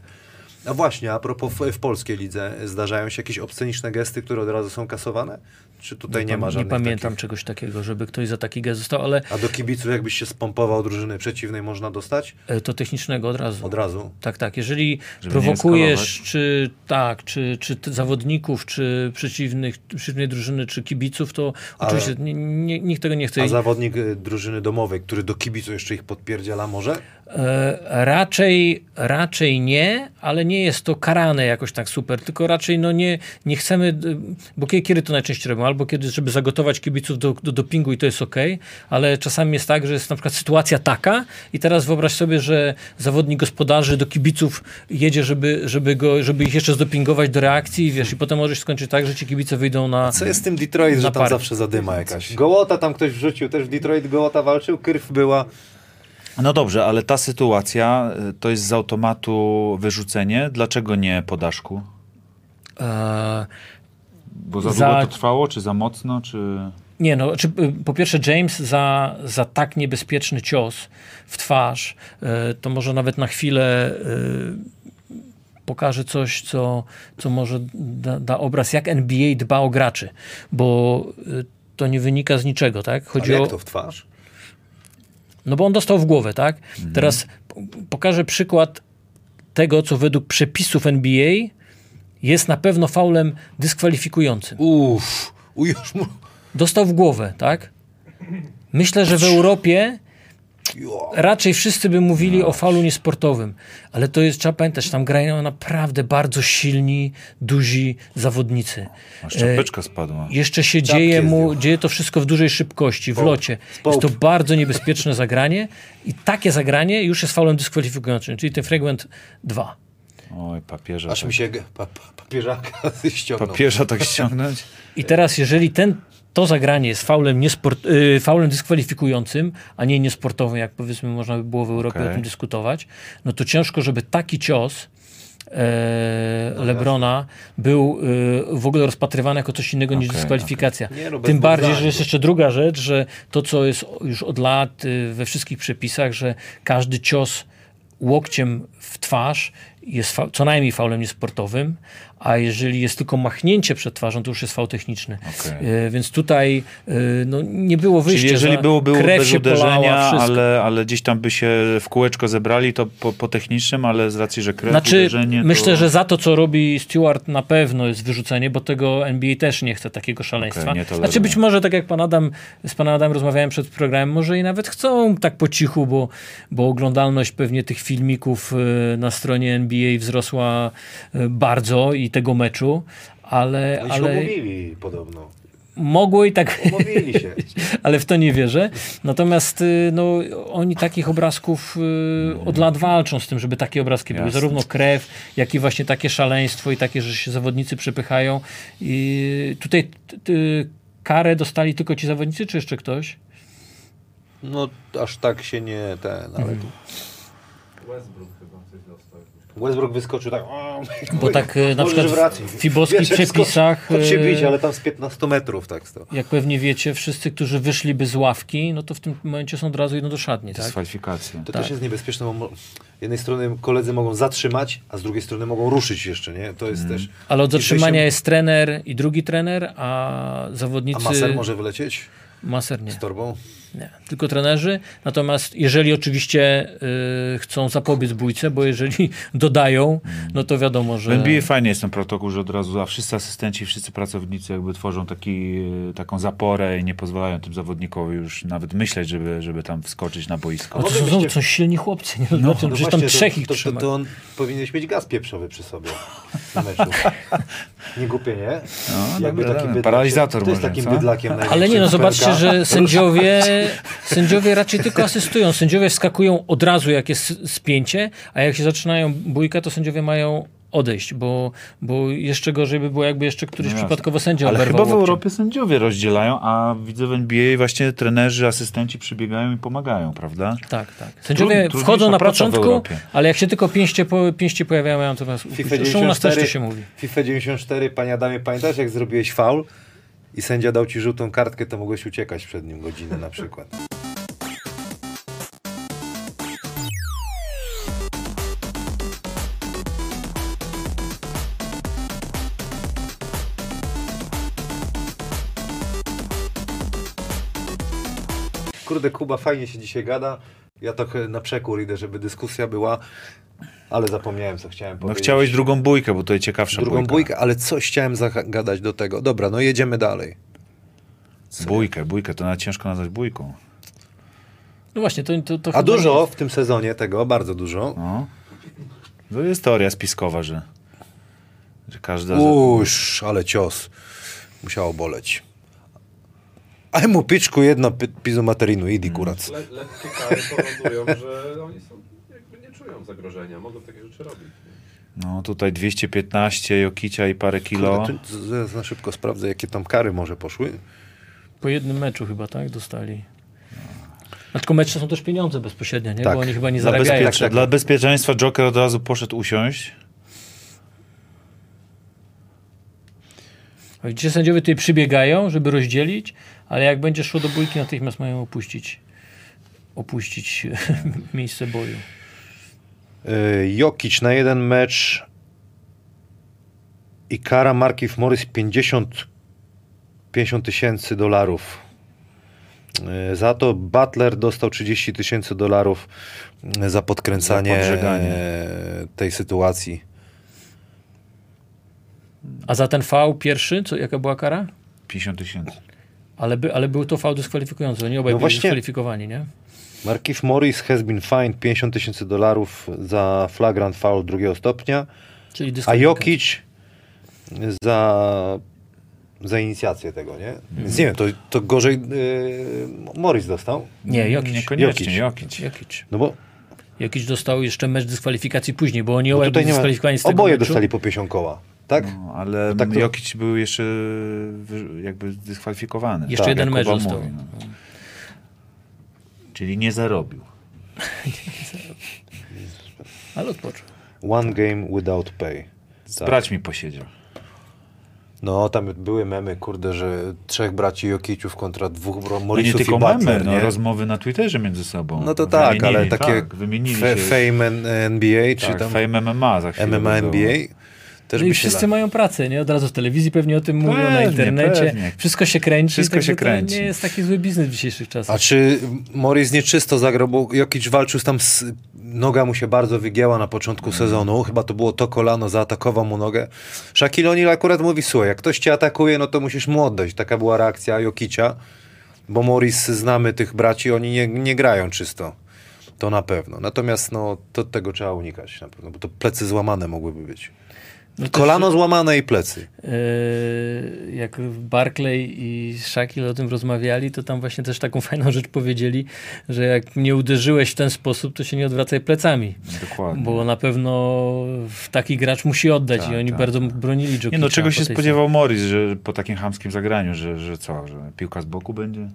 A właśnie, a propos w, w polskiej lidze, zdarzają się jakieś obsceniczne gesty, które od razu są kasowane? Czy tutaj nie, ma nie żadnych pamiętam takich? czegoś takiego, żeby ktoś za taki gest został, ale A do kibiców jakbyś się spompował drużyny przeciwnej można dostać? e, to technicznego od razu. Od razu. Tak, tak. Jeżeli Żeby nie prowokujesz, czy tak, czy, czy zawodników, czy przeciwnych, przeciwnej drużyny, czy kibiców, to Ale- oczywiście nie, nie, nikt tego nie chce. A zawodnik y, drużyny domowej, który do kibiców jeszcze ich podpierdziela może? E, raczej, raczej nie, ale nie jest to karane jakoś tak super, tylko raczej no nie, nie chcemy, bo kiedy, kiedy to najczęściej robią? Albo kiedy, żeby zagotować kibiców do, do dopingu i to jest ok, ale czasami jest tak, że jest na przykład sytuacja taka i teraz wyobraź sobie, że zawodnik gospodarzy do kibiców jedzie, żeby, żeby, go, żeby ich jeszcze zdopingować do reakcji i wiesz, i potem możesz skończyć tak, że ci kibice wyjdą na... Co jest z tym Detroit, że tam parę. zawsze zadyma jakaś? Gołota tam ktoś wrzucił, też w Detroit Gołota walczył, krw była. No dobrze, ale ta sytuacja y, to jest z automatu wyrzucenie. Dlaczego nie po daszku? E, Bo za, Za- długo to trwało, czy za mocno, czy... Nie, no, czy, y, po pierwsze James za, za tak niebezpieczny cios w twarz, y, to może nawet na chwilę y, pokaże coś, co, co może da, da obraz, jak NBA dba o graczy, bo y, to nie wynika z niczego, tak? Ale Chodzi jak o, to w twarz? No bo on dostał w głowę, tak? Teraz p- pokażę przykład tego, co według przepisów NBA jest na pewno faulem dyskwalifikującym. Uff, u, już mu... Dostał w głowę, tak? Myślę, że w Europie. Raczej wszyscy by mówili o faulu niesportowym, ale to jest, trzeba pamiętać, tam grają naprawdę bardzo silni, duzi zawodnicy. Aż czapeczka spadła. Jeszcze się Czapkę dzieje mu, dzieje to wszystko w dużej szybkości, w locie. Jest to bardzo niebezpieczne zagranie i takie zagranie już jest faulem dyskwalifikującym, czyli ten fragment 2. Oj, papieża. Aż tak. mi się pa, pa, papieżaka ściągnął. Papieża tak ściągnąć? I teraz, jeżeli ten, to zagranie jest faulem, niesport, y, faulem dyskwalifikującym, a nie niesportowym, jak powiedzmy można by było w Europie Okej. o tym dyskutować, no to ciężko, żeby taki cios e, Lebrona był e, w ogóle rozpatrywany jako coś innego niż Okej, dyskwalifikacja. Nie, no Tym bardziej, że jest jeszcze druga rzecz, że to, co jest już od lat y, we wszystkich przepisach, że każdy cios łokciem w twarz jest co najmniej faulem niesportowym, a jeżeli jest tylko machnięcie przed twarzą, to już jest faul techniczny. Okej. Y, Więc tutaj y, no, nie było wyjścia. Czyli jeżeli było, było krew bez uderzenia, ale, ale gdzieś tam by się w kółeczko zebrali, to po, po technicznym, ale z racji, że krew, Znaczy, uderzenie, myślę, to... że za to, co robi Stewart, na pewno jest wyrzucenie, bo tego NBA też nie chce takiego szaleństwa. Toleruje. znaczy, być może, tak jak pan Adam, z panem Adam rozmawiałem przed programem, może i nawet chcą tak po cichu, bo, bo oglądalność pewnie tych filmików y, na stronie NBA wzrosła bardzo i tego meczu, ale, Oni się ale umówili podobno. mogło i tak Umówili się. ale w to nie wierzę. Natomiast y, no, oni takich obrazków y, od lat walczą z tym, żeby takie obrazki były. Jasne. Zarówno krew, jak i właśnie takie szaleństwo i takie, że się zawodnicy przepychają. I tutaj karę dostali tylko ci zawodnicy, czy jeszcze ktoś? No aż tak się nie ten, ale tu Westbrook coś dostał. Westbrook wyskoczył tak. o, Bo tak y, na Możesz przykład w fibowskich Wiesz, jak przepisach, Chodź się bić, y, ale tam z 15 metrów tak sto. jak pewnie wiecie, wszyscy, którzy wyszliby z ławki, no to w tym momencie są od razu idą do szatni. Tak? Dyskwalifikacje. To Tak. też jest niebezpieczne, bo z jednej strony koledzy mogą zatrzymać, a z drugiej strony mogą ruszyć jeszcze, nie? To jest też... Ale od zatrzymania się- jest trener i drugi trener, a zawodnicy... A Maser może wylecieć Maser nie. z torbą? Nie, tylko trenerzy. Natomiast jeżeli oczywiście y, chcą zapobiec bójce, bo jeżeli dodają, no to wiadomo, że. W NBA fajnie jest ten protokół, że od razu a wszyscy asystenci, wszyscy pracownicy jakby tworzą taki, e, taką zaporę i nie pozwalają tym zawodnikowi już nawet myśleć, żeby, żeby tam wskoczyć na boisko. No to są, są silni chłopcy, nie? No, no, przecież tam trzech ich to, to, trzyma. to, to on powinieneś mieć gaz pieprzowy przy sobie na meczu. Nie głupie, nie? No, Jakby dobra, takim dobra. bydlakiem- Paralizator To jest może, takim co? bydlakiem Ale nie, no zobaczcie, że sędziowie, sędziowie raczej tylko asystują. Sędziowie wskakują od razu, jak jest spięcie, a jak się zaczynają bójkę, to sędziowie mają odejść, bo, bo jeszcze gorzej by było, jakby jeszcze któryś No przypadkowo sędzia Ale oberwał chyba w. Europie sędziowie rozdzielają, a widzę w NBA właśnie trenerzy, asystenci przybiegają i pomagają, prawda? Tak, tak. Sędziowie trudniejsza wchodzą na początku, ale jak się tylko pięście, po, pięście pojawiają, mają to was FIFA upuścić. Zresztą u nas też to 94, się mówi. FIFA 94, panie Adamie, pamiętasz jak zrobiłeś faul i sędzia dał ci żółtą kartkę, to mogłeś uciekać przed nim godzinę na przykład. Kurde, Kuba, fajnie się dzisiaj gada. Ja trochę na przekór idę, żeby dyskusja była, ale zapomniałem, co chciałem No powiedzieć. chciałeś drugą bójkę, bo to jest ciekawsza drugą bójka. bójkę, ale coś chciałem zagadać do tego. Dobra, no jedziemy dalej. Bójkę, bójkę, to nawet ciężko nazwać bójką. No właśnie, to, to, to A dużo nie- w tym sezonie tego, bardzo dużo. No. To jest teoria spiskowa, że, że każda... Uż, ale cios. Musiało boleć. A mu piczku jedno pi- pizu materinu, idi kurac. Le, lekkie kary powodują, że oni są, jakby nie czują zagrożenia, mogą takie rzeczy robić. No tutaj 215 Jokicia i parę kilo. Kurde, za szybko sprawdzę, jakie tam kary może poszły. Po jednym meczu chyba, tak? Dostali. A tylko mecze są też pieniądze bezpośrednio, nie? Tak. Bo oni chyba nie Dla, zarabiają. bezpiecze- tak. dla bezpieczeństwa Joker od razu poszedł usiąść. A Widzicie, sędziowie tutaj przybiegają, żeby rozdzielić, ale jak będzie szło do bójki, natychmiast mają opuścić opuścić miejsce boju. Yy, Jokic na jeden mecz i kara Markif Morris 50 50 tysięcy dolarów. Yy, Za to Butler dostał 30 tysięcy dolarów yy, za podkręcanie Za tej sytuacji. A za ten V pierwszy, co, jaka była kara? 50 tysięcy. Ale, by, ale był to V dyskwalifikujący, nie obaj No byli właśnie- dyskwalifikowani, nie? Markif Morris has been fined 50 tysięcy dolarów za flagrant foul drugiego stopnia, Czyli a. Jokic za, za inicjację tego, nie? Więc nie wiem, to, to gorzej yy, Morris dostał. Nie, Jokic. Niekoniecznie, Jokic. Jokic. Jokic. No bo Jokic dostał jeszcze mecz dyskwalifikacji później, bo oni bo obaj byli dyskwalifikowani z tego oboje meczu. dostali po 50 koła, tak? No, ale tak to- Jokic był jeszcze jakby dyskwalifikowany. Jeszcze Tak, jeden mecz został. mówi, no. Czyli nie zarobił. Ale odpoczął. One game without pay. Z Tak. braćmi posiedział. No, tam były memy, kurde, że trzech braci Jokiciów kontra dwóch bro- No nie tylko Butler, mamy, no, nie? rozmowy na Twitterze między sobą. No to tak, Wymienili, ale takie tak, wymienili fe, się. fame NBA, czy tak, tam Fame MMA za chwilę. MMA. NBA, też No i wszyscy da. mają pracę, nie? Od razu w telewizji pewnie o tym mówią, na Pewnie, internecie. pewnie. Wszystko się kręci. Wszystko się kręci. To nie jest taki zły biznes w dzisiejszych czasach. A czy Morris nieczysto zagrał, bo Jokic walczył tam, z, noga mu się bardzo wygięła na początku Mm. sezonu, chyba to było to kolano, zaatakował mu nogę. Shaquille O'Neal akurat mówi, słuchaj, jak ktoś cię atakuje, no to musisz mu oddać. Taka była reakcja Jokicia, bo Morris, znamy tych braci, oni nie, nie grają czysto. To na pewno. Natomiast no, to tego trzeba unikać na pewno, bo to plecy złamane mogłyby być. No Kolano złamane i plecy. e, jak Barclay i Shaquille o tym rozmawiali, to tam właśnie też taką fajną rzecz powiedzieli, że jak nie uderzyłeś w ten sposób, to się nie odwracaj plecami. Dokładnie. Bo na pewno taki gracz musi oddać Tak, i oni tak, bardzo bronili Jokicza. Nie no, czego się spodziewał Morris, że po takim chamskim zagraniu, że, że co, że piłka z boku będzie?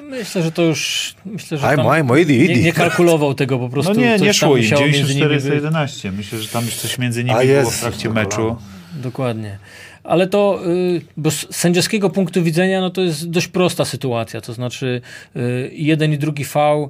Myślę, że to już myślę, że tam moi, nie, nie kalkulował tego po prostu. No nie, nie szło im. musiało między nimi 94-111. być. Myślę, że tam już coś między nimi A było jest, w trakcie no, meczu. Dokładnie. Ale to, y, bo z sędziowskiego punktu widzenia, no to jest dość prosta sytuacja. To znaczy, y, jeden i drugi V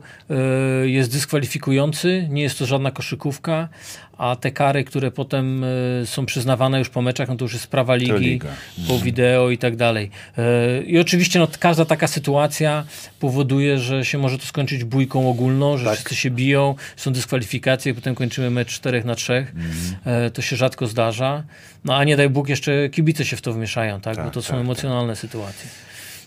y, jest dyskwalifikujący, nie jest to żadna koszykówka, a te kary, które potem y, są przyznawane już po meczach, no to już jest sprawa ligi, po wideo i tak dalej. Y, I oczywiście no, każda taka sytuacja powoduje, że się może to skończyć bójką ogólną, że Tak. wszyscy się biją, są dyskwalifikacje, potem kończymy mecz 4 na 3. E, to się rzadko zdarza. No a nie daj Bóg, jeszcze kibice się w to wmieszają, tak? Bo Tak, to są tak, emocjonalne sytuacje.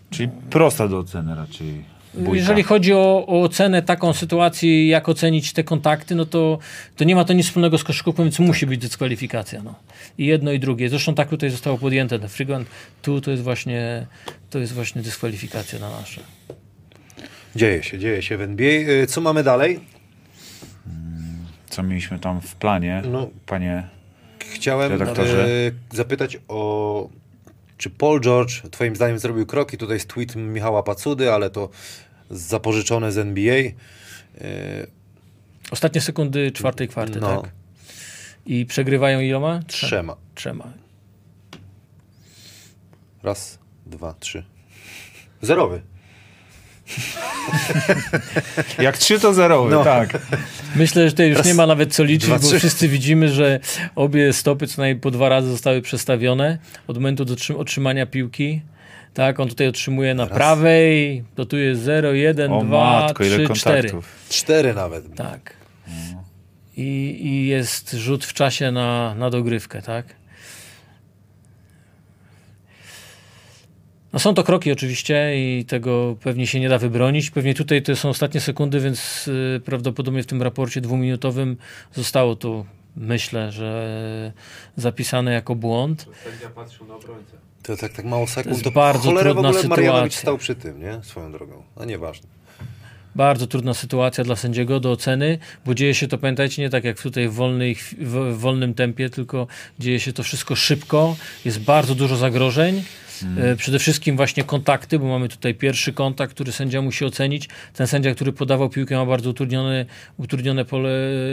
Czyli prosta do oceny raczej. Bójka. Jeżeli chodzi o, o ocenę taką sytuacji, jak ocenić te kontakty, no to, to nie ma to nic wspólnego z koszykówką, więc musi być dyskwalifikacja. No. I jedno i drugie. Zresztą tak tutaj zostało podjęte. The Frequent tu to jest właśnie, to jest właśnie dyskwalifikacja na nasze. Dzieje się, dzieje się w NBA. Y, Co mamy dalej? Co mieliśmy tam w planie, No. panie? Chciałem Redaktorze. e, zapytać o czy Paul George twoim zdaniem zrobił kroki, tutaj jest tweet Michała Pacudy, ale to zapożyczone z NBA. E, Ostatnie sekundy czwartej kwarty, No. tak? I przegrywają iloma? Trzema. Trzema. Raz, dwa, trzy. Zerowy. Jak trzy to zerowy, No. tak. Myślę, że tutaj już nie ma nawet co liczyć, dwa, bo trzy. wszyscy widzimy, że obie stopy co najmniej po dwa razy zostały przestawione od momentu do trzym- otrzymania piłki. Tak, on tutaj otrzymuje na prawej, to tu jest 0, 1, O 2, matko, ile 3, 4. kontaktów. Cztery nawet. Tak. I, I jest rzut w czasie na, na dogrywkę, tak? No są to kroki oczywiście i tego pewnie się nie da wybronić. Pewnie tutaj to są ostatnie sekundy, więc y, prawdopodobnie w tym raporcie dwuminutowym zostało to, myślę, że zapisane jako błąd. Sędzia patrzył na obrońcę. To tak, tak mało sekund. jest bardzo cholera trudna w ogóle Marianowicz sytuacja. stał przy tym, nie? Swoją drogą. A nieważne. Bardzo trudna sytuacja dla sędziego do oceny, bo dzieje się to, pamiętajcie, nie tak jak tutaj w, wolnej, w, wolnym tempie, tylko dzieje się to wszystko szybko, jest bardzo dużo zagrożeń. E, Przede wszystkim właśnie kontakty, bo mamy tutaj pierwszy kontakt, który sędzia musi ocenić. Ten sędzia, który podawał piłkę ma bardzo utrudnione, utrudnione pole,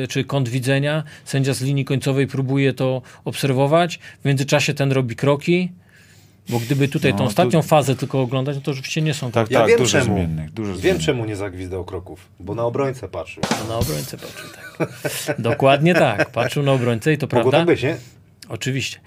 czy kąt widzenia. Sędzia z linii końcowej próbuje to obserwować. W międzyczasie ten robi kroki. Bo gdyby tutaj No, tą tu- ostatnią fazę tylko oglądać, no to oczywiście nie są Tak, Ja tak, wiem dużo czemu. zmiennych. Dużo Wiem zmiennych. czemu nie zagwizdał kroków. Bo na obrońcę patrzył. No, na obrońcę patrzył, tak. Dokładnie tak. Patrzył na obrońcę i to Mogło prawda. tak być, nie? Oczywiście.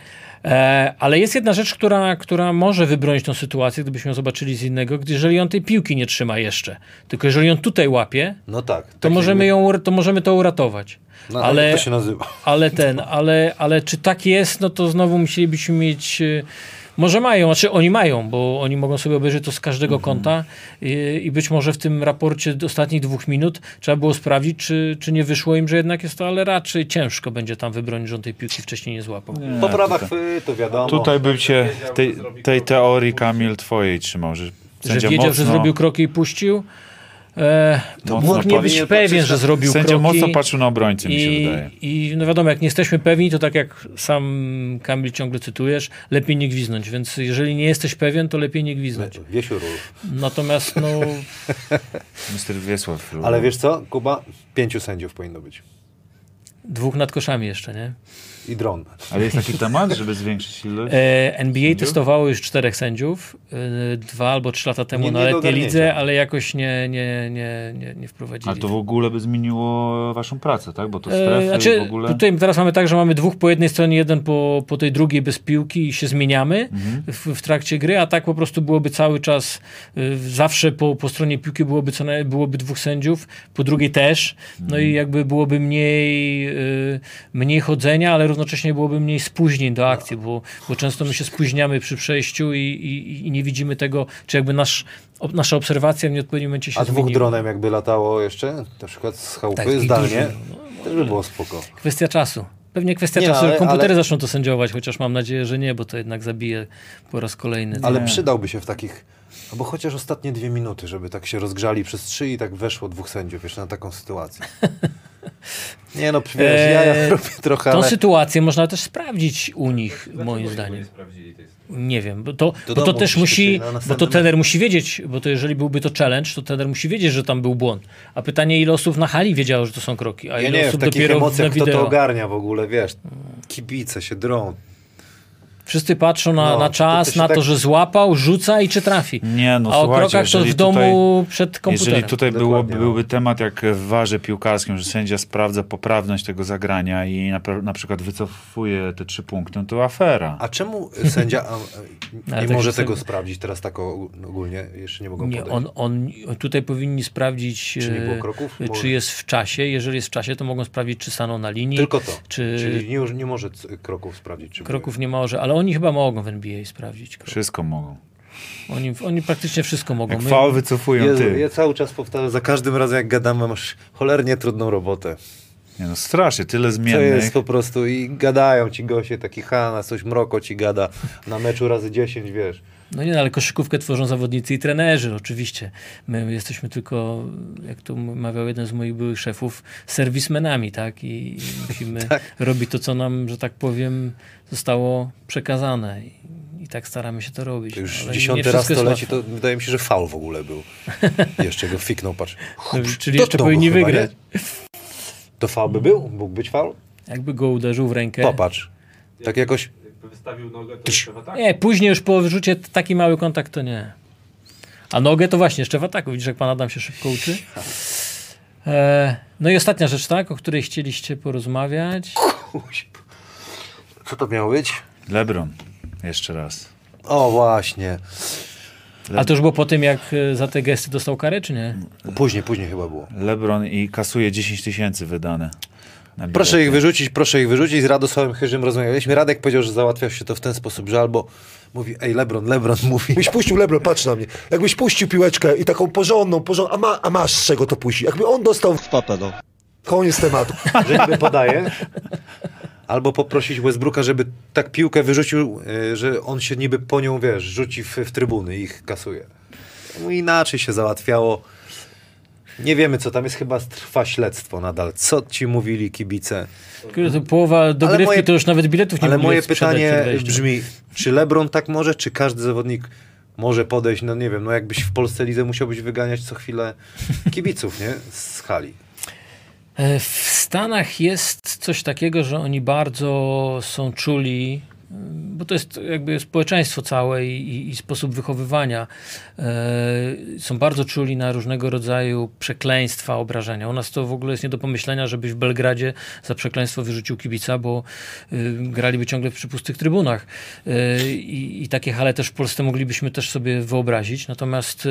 E, ale jest jedna rzecz, która, która może wybronić tą sytuację, gdybyśmy ją zobaczyli z innego, gdy- jeżeli on tej piłki nie trzyma jeszcze. Tylko jeżeli on tutaj łapie, No tak. to Tak możemy, ją, to możemy to uratować. No, ale to się nazywa? ale ten, ale, ale czy tak jest, no to znowu musielibyśmy mieć. e, Może mają, znaczy oni mają, bo oni mogą sobie obejrzeć to z każdego konta i, i być może w tym raporcie ostatnich dwóch minut trzeba było sprawdzić, czy, czy nie wyszło im, że jednak jest to, ale raczej ciężko będzie tam wybronić, że on tej piłki wcześniej nie złapał. Nie, Poprawa tutaj- chwytu, wiadomo. Tutaj bym się tej, tej teorii Kamil twojej trzymał, że Że wiedział, mocno, że zrobił kroki i puścił. E, mocno mógł nie patrzy- być pewien, że zrobił Sędzia kroki. mocno patrzył na obrońcę, mi się I, wydaje. I no wiadomo, jak nie jesteśmy pewni, to tak jak sam Kamil ciągle cytujesz, lepiej nie gwiznąć. Więc jeżeli nie jesteś pewien, to lepiej nie gwiznąć. Wiesiu ról. Natomiast no, Mister Wiesław. Ale wiesz co, Kuba? Pięciu sędziów powinno być. Dwóch nad koszami jeszcze, nie? I dron. Ale jest taki temat, żeby zwiększyć ilość? E, NBA Sędziów? testowało już czterech sędziów, e, dwa albo trzy lata temu Nie- na letniej ogarnięcia. lidze, ale jakoś nie, nie, nie, nie, nie wprowadzili. Ale to w ogóle by zmieniło waszą pracę, tak? Bo to E, strefy znaczy, w ogóle... Tutaj teraz mamy tak, że mamy dwóch po jednej stronie, jeden po, po tej drugiej bez piłki i się zmieniamy Mhm. w, w trakcie gry, a tak po prostu byłoby cały czas, y, zawsze po, po stronie piłki byłoby, co naj, byłoby dwóch sędziów, po drugiej też, no Mhm. i jakby byłoby mniej, y, mniej chodzenia, ale równocześnie byłoby mniej spóźnień do akcji, bo, bo często my się spóźniamy przy przejściu i, i, i nie widzimy tego, czy jakby nasz, o, nasza obserwacja w nieodpowiednim momencie się A dwóch zmieniła. dronem jakby latało jeszcze, na przykład z chałupy, Tak, zdalnie, dużo, też by było spoko. Kwestia czasu. Pewnie kwestia Nie, czasu, ale- komputery ale- zaczną to sędziować, chociaż mam nadzieję, że nie, bo to jednak zabije po raz kolejny. Ale Nie. przydałby się w takich, albo chociaż ostatnie dwie minuty, żeby tak się rozgrzali przez trzy i tak weszło dwóch sędziów jeszcze na taką sytuację. Nie no, wiesz, Eee, ja, ja robię trochę, Tą ale... sytuację można też sprawdzić u nich, Dlaczego moim oni zdaniem. nie wiem, bo to, bo to też musi, na bo to trener musi wiedzieć, bo to jeżeli byłby to challenge, to trener musi wiedzieć, że tam był błąd. A pytanie, ile osób na hali wiedziało, że to są kroki, a Ja ile nie wiem, w osób takich dopiero na emocjach kto wideo. to ogarnia w ogóle, wiesz, kibice się drą. Wszyscy patrzą na, No, na czas, to na tak- to, że złapał, rzuca i czy trafi. Nie, no a o krokach to jeżeli w domu przed komputerem. Jeżeli tutaj było, Dokładnie, no. byłby temat jak w warze piłkarskim, że sędzia sprawdza poprawność tego zagrania i na, na przykład wycofuje te trzy punkty, no to afera. A czemu sędzia a, nie może tego sobie- sprawdzić teraz tak ogólnie? Jeszcze nie mogą Nie, podejść. on, on, tutaj powinni sprawdzić, Czy nie było e, kroków? Może- czy jest w czasie. Jeżeli jest w czasie, to mogą sprawdzić, czy staną na linii. Tylko to. Czy Czyli nie, nie może kroków sprawdzić. Czy kroków nie może, ale oni chyba mogą w NBA sprawdzić. Krok. Wszystko mogą. Oni, oni praktycznie wszystko mogą. Jak faul wycofują Jezu, ty. ja cały czas powtarzam, za każdym razem jak gadamy, masz cholernie trudną robotę. Nie no strasznie, tyle To zmiennych. jest po prostu i gadają ci goście, taki Hanna, coś mroko ci gada na meczu razy 10, wiesz. No nie, no, ale koszykówkę tworzą zawodnicy i trenerzy, oczywiście. My jesteśmy tylko, jak to mawiał jeden z moich byłych szefów, serwismenami, tak? I, i musimy Tak. robić to, co nam, że tak powiem, zostało przekazane. I, i tak staramy się to robić. To już Ale nie dziesiąty raz to leci, to wydaje mi się, że faul w ogóle był. Jeszcze go fiknął, patrz. No, Czyli jeszcze powinni chyba, wygrać. nie? To faul by był? Mógł być faul? Jakby go uderzył w rękę. Popatrz. Tak jakoś... Wystawił nogę, to jeszcze w ataku. Nie, później już po wyrzucie taki mały kontakt to nie. A nogę to właśnie jeszcze w ataku. Widzisz, jak pan Adam się szybko uczy. E, no i ostatnia rzecz, tak, o której chcieliście porozmawiać. Co to miało być? Lebron. Jeszcze raz. O, właśnie. A to już było po tym, jak e, za te gesty dostał karę, czy nie? Później, później chyba było. Lebron i kasuje 10 tysięcy wydane. Proszę ich wyrzucić, proszę ich wyrzucić. Z Radosławem Chyżym rozmawialiśmy. Radek powiedział, że załatwia się to w ten sposób, że albo mówi, ej Lebron, Lebron mówi. Jakbyś puścił Lebron, patrz na mnie. Jakbyś puścił piłeczkę i taką porządną, porządną, a, ma, a masz z czego to puścić. Jakby on dostał w papę, no. Koniec tematu. że niby podaje. Albo poprosić Westbrooka, żeby tak piłkę wyrzucił, y, że on się niby po nią, wiesz, rzuci w, w trybuny i ich kasuje. No inaczej się załatwiało. Nie wiemy, co tam jest. Chyba trwa śledztwo nadal. Co ci mówili kibice? Połowa dogrywki moje- to już nawet biletów nie Ale moje pytanie brzmi, czy LeBron tak może, czy każdy zawodnik może podejść, no nie wiem, no jakbyś w Polsce lidze musiałbyś wyganiać co chwilę kibiców, nie? Z hali. E, W Stanach jest coś takiego, że oni bardzo są czuli, bo to jest jakby społeczeństwo całe i, i, i sposób wychowywania. E, są bardzo czuli na różnego rodzaju przekleństwa, obrażenia. U nas to w ogóle jest nie do pomyślenia, żebyś w Belgradzie za przekleństwo wyrzucił kibica, bo y, graliby ciągle przy pustych trybunach. Y, I, I takie hale też w Polsce moglibyśmy też sobie wyobrazić. Natomiast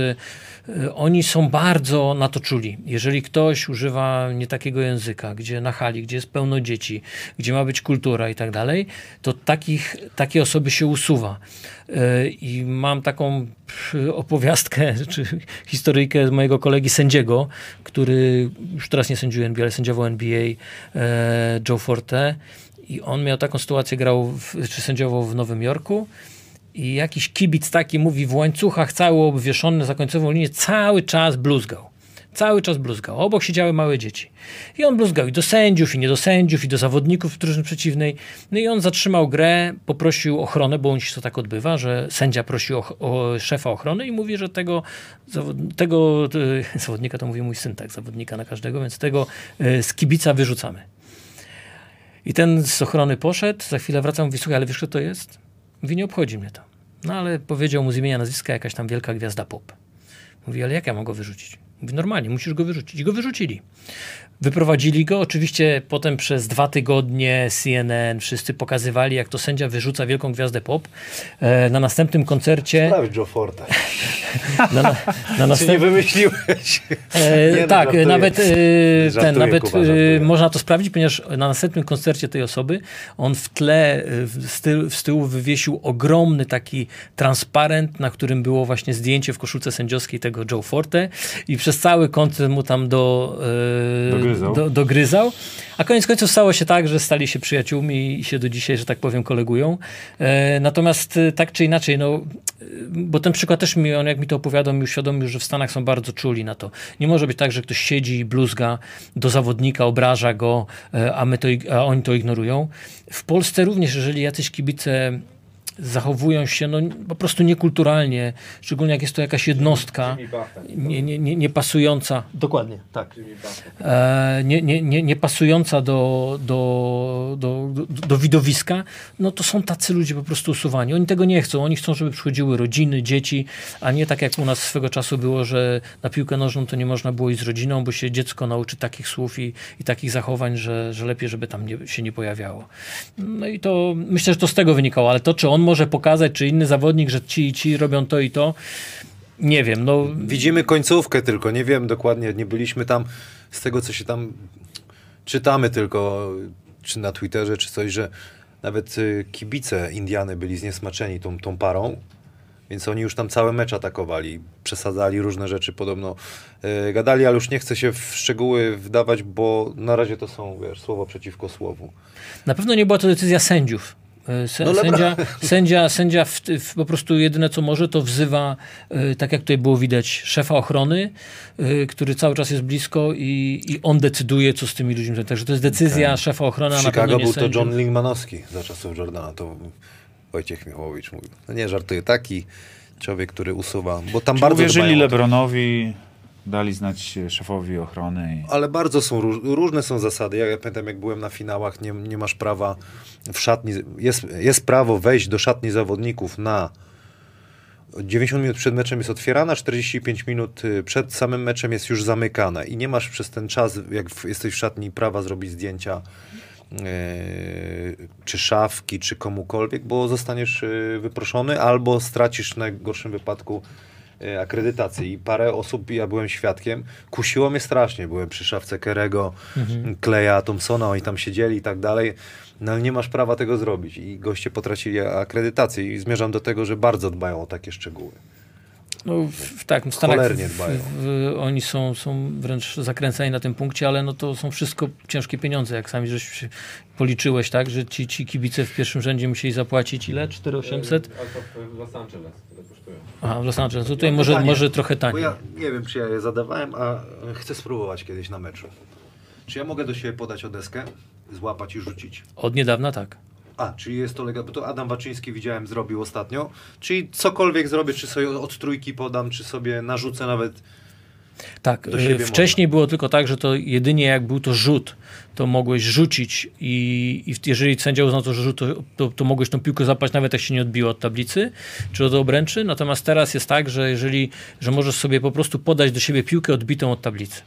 oni są bardzo na to czuli. Jeżeli ktoś używa nie takiego języka, gdzie na hali, gdzie jest pełno dzieci, gdzie ma być kultura i tak dalej, to takich, takie osoby się usuwa. Y, I mam taką opowiastkę, czy historyjkę mojego kolegi sędziego, który już teraz nie sędziuje NBA, ale sędziował NBA, e, Joe Forte. I on miał taką sytuację, grał, w, czy sędziował w Nowym Jorku. I jakiś kibic taki mówi w łańcuchach cały obwieszony za końcową linię, cały czas bluzgał. Cały czas bluzgał. Obok siedziały małe dzieci. I on bluzgał i do sędziów, i nie do sędziów, i do zawodników drużyny przeciwnej. No i on zatrzymał grę, poprosił ochronę, bo on się to tak odbywa, że sędzia prosi o, o szefa ochrony i mówi, że tego, tego e, zawodnika, to mówi mój syn, tak, zawodnika na każdego, więc tego e, z kibica wyrzucamy. I ten z ochrony poszedł, za chwilę wracam, mówi, słuchaj, ale wiesz, kto to jest? Mówi, nie obchodzi mnie to. No ale powiedział mu z imienia, nazwiska jakaś tam wielka gwiazda pop. Mówi, ale jak ja go wyrzucić? Mówi, normalnie, musisz go wyrzucić. I go wyrzucili. Wyprowadzili go, oczywiście potem przez dwa tygodnie CNN wszyscy pokazywali, jak to sędzia wyrzuca wielką gwiazdę pop. E, na następnym koncercie... Prawie Joe Forte. Na, na, na Czy nie następnym, wymyśliłeś? E, Nie, no, tak, żartuję. nawet, e, ten, Żartuję, nawet Kuba, e, można to sprawdzić, ponieważ na następnym koncercie tej osoby on w tle, e, w- z, tyłu, z tyłu wywiesił ogromny taki transparent, na którym było właśnie zdjęcie w koszulce sędziowskiej tego Joe Forte i przez cały koncert mu tam do, e, Dogryzał. Do, dogryzał. A koniec końców stało się tak, że stali się przyjaciółmi i się do dzisiaj, że tak powiem, kolegują. E, natomiast e, tak czy inaczej, no, e, bo ten przykład też mi, on jak mi to opowiadał, mi uświadomił, że w Stanach są bardzo czuli na to. Nie może być tak, że ktoś siedzi i bluzga do zawodnika, obraża go, e, a, my to, a oni to ignorują. W Polsce również, jeżeli jacyś kibice zachowują się no, po prostu niekulturalnie, szczególnie jak jest to jakaś jednostka Buffett. nie, nie, nie, nie pasująca. Dokładnie, tak e, nie, nie, nie, nie pasująca do, do, do, do, do widowiska, no to są tacy ludzie po prostu usuwani. Oni tego nie chcą. Oni chcą, żeby przychodziły rodziny, dzieci, a nie tak jak u nas swego czasu było, że na piłkę nożną to nie można było iść z rodziną, bo się dziecko nauczy takich słów i, i takich zachowań, że, że lepiej, żeby tam nie, się nie pojawiało. No i to myślę, że to z tego wynikało, ale to, czy on może pokazać, czy inny zawodnik, że ci i ci robią to i to, nie wiem. No, Widzimy końcówkę tylko, nie wiem dokładnie, nie byliśmy tam z tego, co się tam czytamy tylko, czy na Twitterze, czy coś, że nawet y, kibice Indiany byli zniesmaczeni tą, tą parą, więc oni już tam cały mecz atakowali, przesadzali różne rzeczy podobno, y, gadali, ale już nie chcę się w szczegóły wdawać, bo na razie to są, wiesz, słowo przeciwko słowu. Na pewno nie była to decyzja sędziów. E, Sę, No sędzia, sędzia, sędzia w, w, po prostu jedyne co może, to wzywa, e, tak jak tutaj było widać, szefa ochrony, e, który cały czas jest blisko i, i on decyduje, co z tymi ludźmi. Także to jest decyzja szefa ochrony, W Chicago był to sędziów. John Lingmanowski za czasów Jordana, to Wojciech Michałowicz mówił. No nie, żartuję, taki człowiek, który usuwa, bo tam Czy bardzo uwierzyli to. Lebronowi, dali znać szefowi ochrony. I... Ale bardzo są róż, różne są zasady. Ja, ja pamiętam, jak byłem na finałach, nie, nie masz prawa w szatni. Jest, jest prawo wejść do szatni zawodników na 90 minut przed meczem jest otwierana, 45 minut y, przed samym meczem jest już zamykane i nie masz przez ten czas, jak jesteś w szatni, prawa zrobić zdjęcia yy, czy szafki, czy komukolwiek, bo zostaniesz yy, wyproszony albo stracisz w najgorszym wypadku yy, akredytację. I parę osób, ja byłem świadkiem, kusiło mnie strasznie. Byłem przy szafce Kerego, Kleja, Thompsona, oni tam siedzieli i tak dalej. No ale nie masz prawa tego zrobić i goście potracili akredytację i zmierzam do tego, że bardzo dbają o takie szczegóły. No, w, tak, w Stanach w, dbają. w, oni są, są wręcz zakręceni na tym punkcie, ale no to są wszystko ciężkie pieniądze, jak sami żeś się policzyłeś, tak, że ci, ci kibice w pierwszym rzędzie musieli zapłacić ile? 4800? Ale to w Los Angeles kosztują. Aha, w Los Angeles. No tutaj może, może trochę Bo taniej. ja nie wiem, czy ja je zadawałem, a chcę spróbować kiedyś na meczu. Czy ja mogę do siebie podać o deskę, złapać i rzucić? Od niedawna tak. A, czyli jest to lega, bo to Adam Waczyński widziałem zrobił ostatnio. Czyli cokolwiek zrobię, czy sobie od trójki podam, czy sobie narzucę nawet. Tak, siebie wcześniej było tylko tak, że to jedynie jak był to rzut, to mogłeś rzucić i, i jeżeli sędzia uznał to, że rzut, to, to, to mogłeś tą piłkę zapać nawet jak się nie odbiło od tablicy czy od obręczy. Natomiast teraz jest tak, że jeżeli, że możesz sobie po prostu podać do siebie piłkę odbitą od tablicy.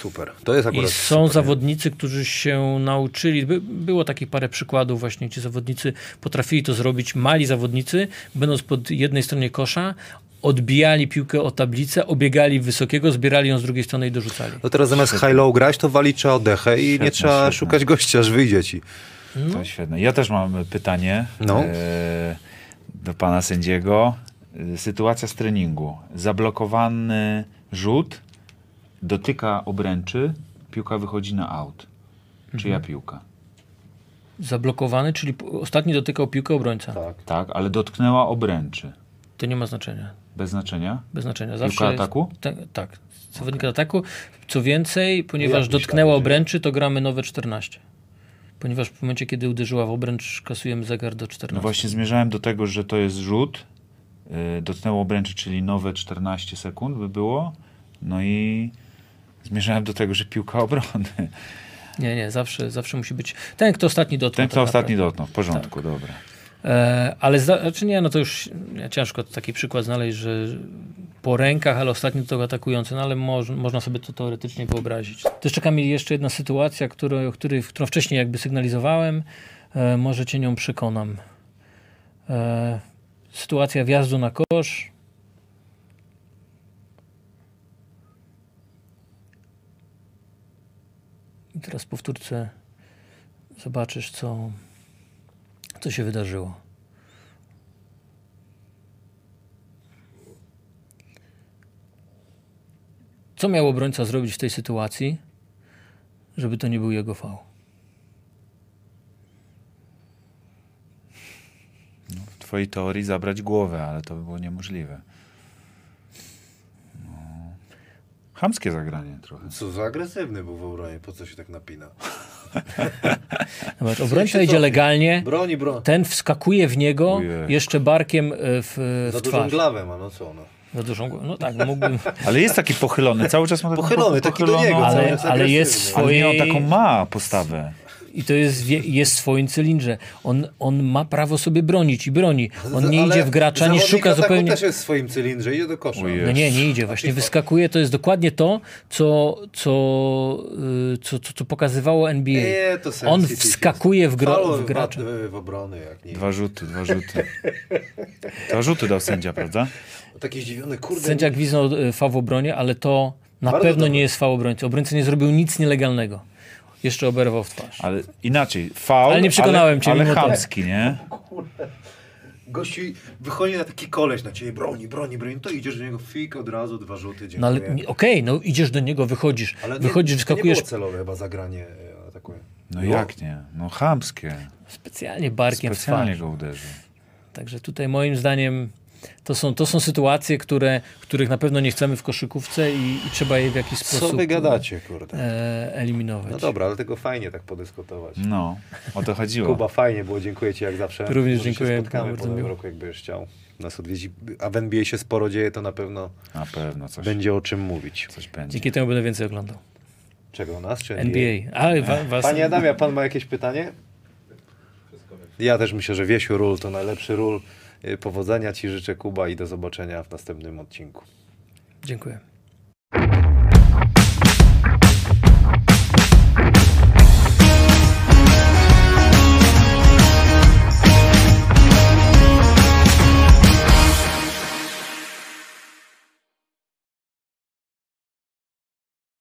Super. To jest I akurat. są super, nie? zawodnicy, którzy się nauczyli. By, było takich parę przykładów, właśnie gdzie zawodnicy potrafili to zrobić. Mali zawodnicy, będąc po jednej stronie kosza, odbijali piłkę o tablicę, obiegali wysokiego, zbierali ją z drugiej strony i dorzucali. No teraz zamiast high-low grać, to walić trzeba oddechę i nie Świetne, trzeba świetne. szukać gościa, aż wyjdzie ci. To świetne. Ja też mam pytanie No. e, do pana sędziego. E, Sytuacja z treningu. Zablokowany rzut, dotyka obręczy, piłka wychodzi na aut. Czyja Mhm. piłka? Zablokowany, czyli ostatni dotykał piłkę obrońca. Tak. Tak, ale dotknęła obręczy. To nie ma znaczenia. Bez znaczenia? Bez znaczenia. Piłka Zawsze jest- ataku? Te, tak. Zawodnika ataku. Co więcej, ponieważ myślałeś, dotknęła obręczy, to gramy nowe 14. Ponieważ w momencie, kiedy uderzyła w obręcz, kasujemy zegar do 14. No właśnie zmierzałem do tego, że to jest rzut. Yy, dotknęło obręczy, czyli nowe 14 sekund by było. No i zmierzałem do tego, że piłka obrony. Nie, nie, zawsze, zawsze musi być ten, kto ostatni dotknął. Ten, tak kto ostatni naprawdę. dotknął, w porządku, dobra. E, ale znaczy nie, no to już nie, ciężko taki przykład znaleźć, że po rękach, ale ostatni to atakujący, no ale moż, można sobie to teoretycznie wyobrazić. Też czeka mi jeszcze jedna sytuacja, którą, o której, którą wcześniej jakby sygnalizowałem. E, może cię nią przekonam. E, sytuacja wjazdu na kosz. I teraz powtórce zobaczysz, co, co się wydarzyło. Co miał obrońca zrobić w tej sytuacji, żeby to nie był jego fał? W twojej teorii zabrać głowę, ale to by było niemożliwe. No. Chamskie zagranie trochę. Co za agresywny był w obronie, po co się tak napina? Zobacz, obrońca się idzie legalnie, Broni, broni. ten wskakuje w niego Ojej. jeszcze barkiem e, w, Za w dużą twarz. glawę ma, no co no. Za dużą głowę. No tak, no mógłbym. Ale jest taki pochylony, cały czas ma taką Pochylony, taki do niego, Ale- cały jest ale jest. Ale nie, on swojej- taką ma postawę. I to jest, jest w swoim cylindrze. On, on ma prawo sobie bronić i broni. On nie Ale idzie w gracza, nie szuka zupełnie. też jest w swoim cylindrze, idzie do kosza. No nie, nie idzie. Właśnie wyskakuje. To jest dokładnie to, co, co, y, co, co, co pokazywało NBA. Nie, to On wskakuje w, gro, Faul w gracza. W, w obrony, jak nie. Dwa rzuty, dwa rzuty. Dwa rzuty dał sędzia, prawda? Taki zdziwiony, kurde. Sędzia gwiznął y, fał w obronie, ale to na Bardzo pewno nie jest fał obrońcy. Obrońca nie zrobił nic nielegalnego. Jeszcze oberwał w twarz. Ale inaczej, faul, Ale nie przekonałem ale, cię ale chamski, nie? Gościu wychodzi na taki koleś na ciebie, broni, broni, broni, to idziesz do niego, fik, od razu dwa rzuty, dziękuję. No ale nie- okej, no idziesz do niego, wychodzisz. Ale nie- wychodzisz, to wyskakujesz Nie było celowe chyba zagranie e, atakuje. No Było? jak nie? No chamskie. specjalnie barkiem w Specjalnie twarz. go uderzył. Także tutaj moim zdaniem to są, to są sytuacje, które, których na pewno nie chcemy w koszykówce i, i trzeba je w jakiś Co sposób wy gadacie, kurde? e, eliminować. No dobra, ale tego fajnie tak podyskutować. No, o to chodziło. Kuba, fajnie było, dziękuję Ci jak zawsze. Również Może dziękuję, Się spotkamy po nowym roku, jak będziesz chciał nas odwiedzić. A w NBA się sporo dzieje, to na pewno Na pewno coś, będzie o czym mówić. coś będzie. Dzięki temu będę więcej oglądał. Czego nas, czy NBA. A, wa, was, Panie Adamie, pan ma jakieś pytanie? Ja też myślę, że Wiesiu Ról to najlepszy ról. Y, Powodzenia Ci życzę, Kuba, i do zobaczenia w następnym odcinku. Dziękuję.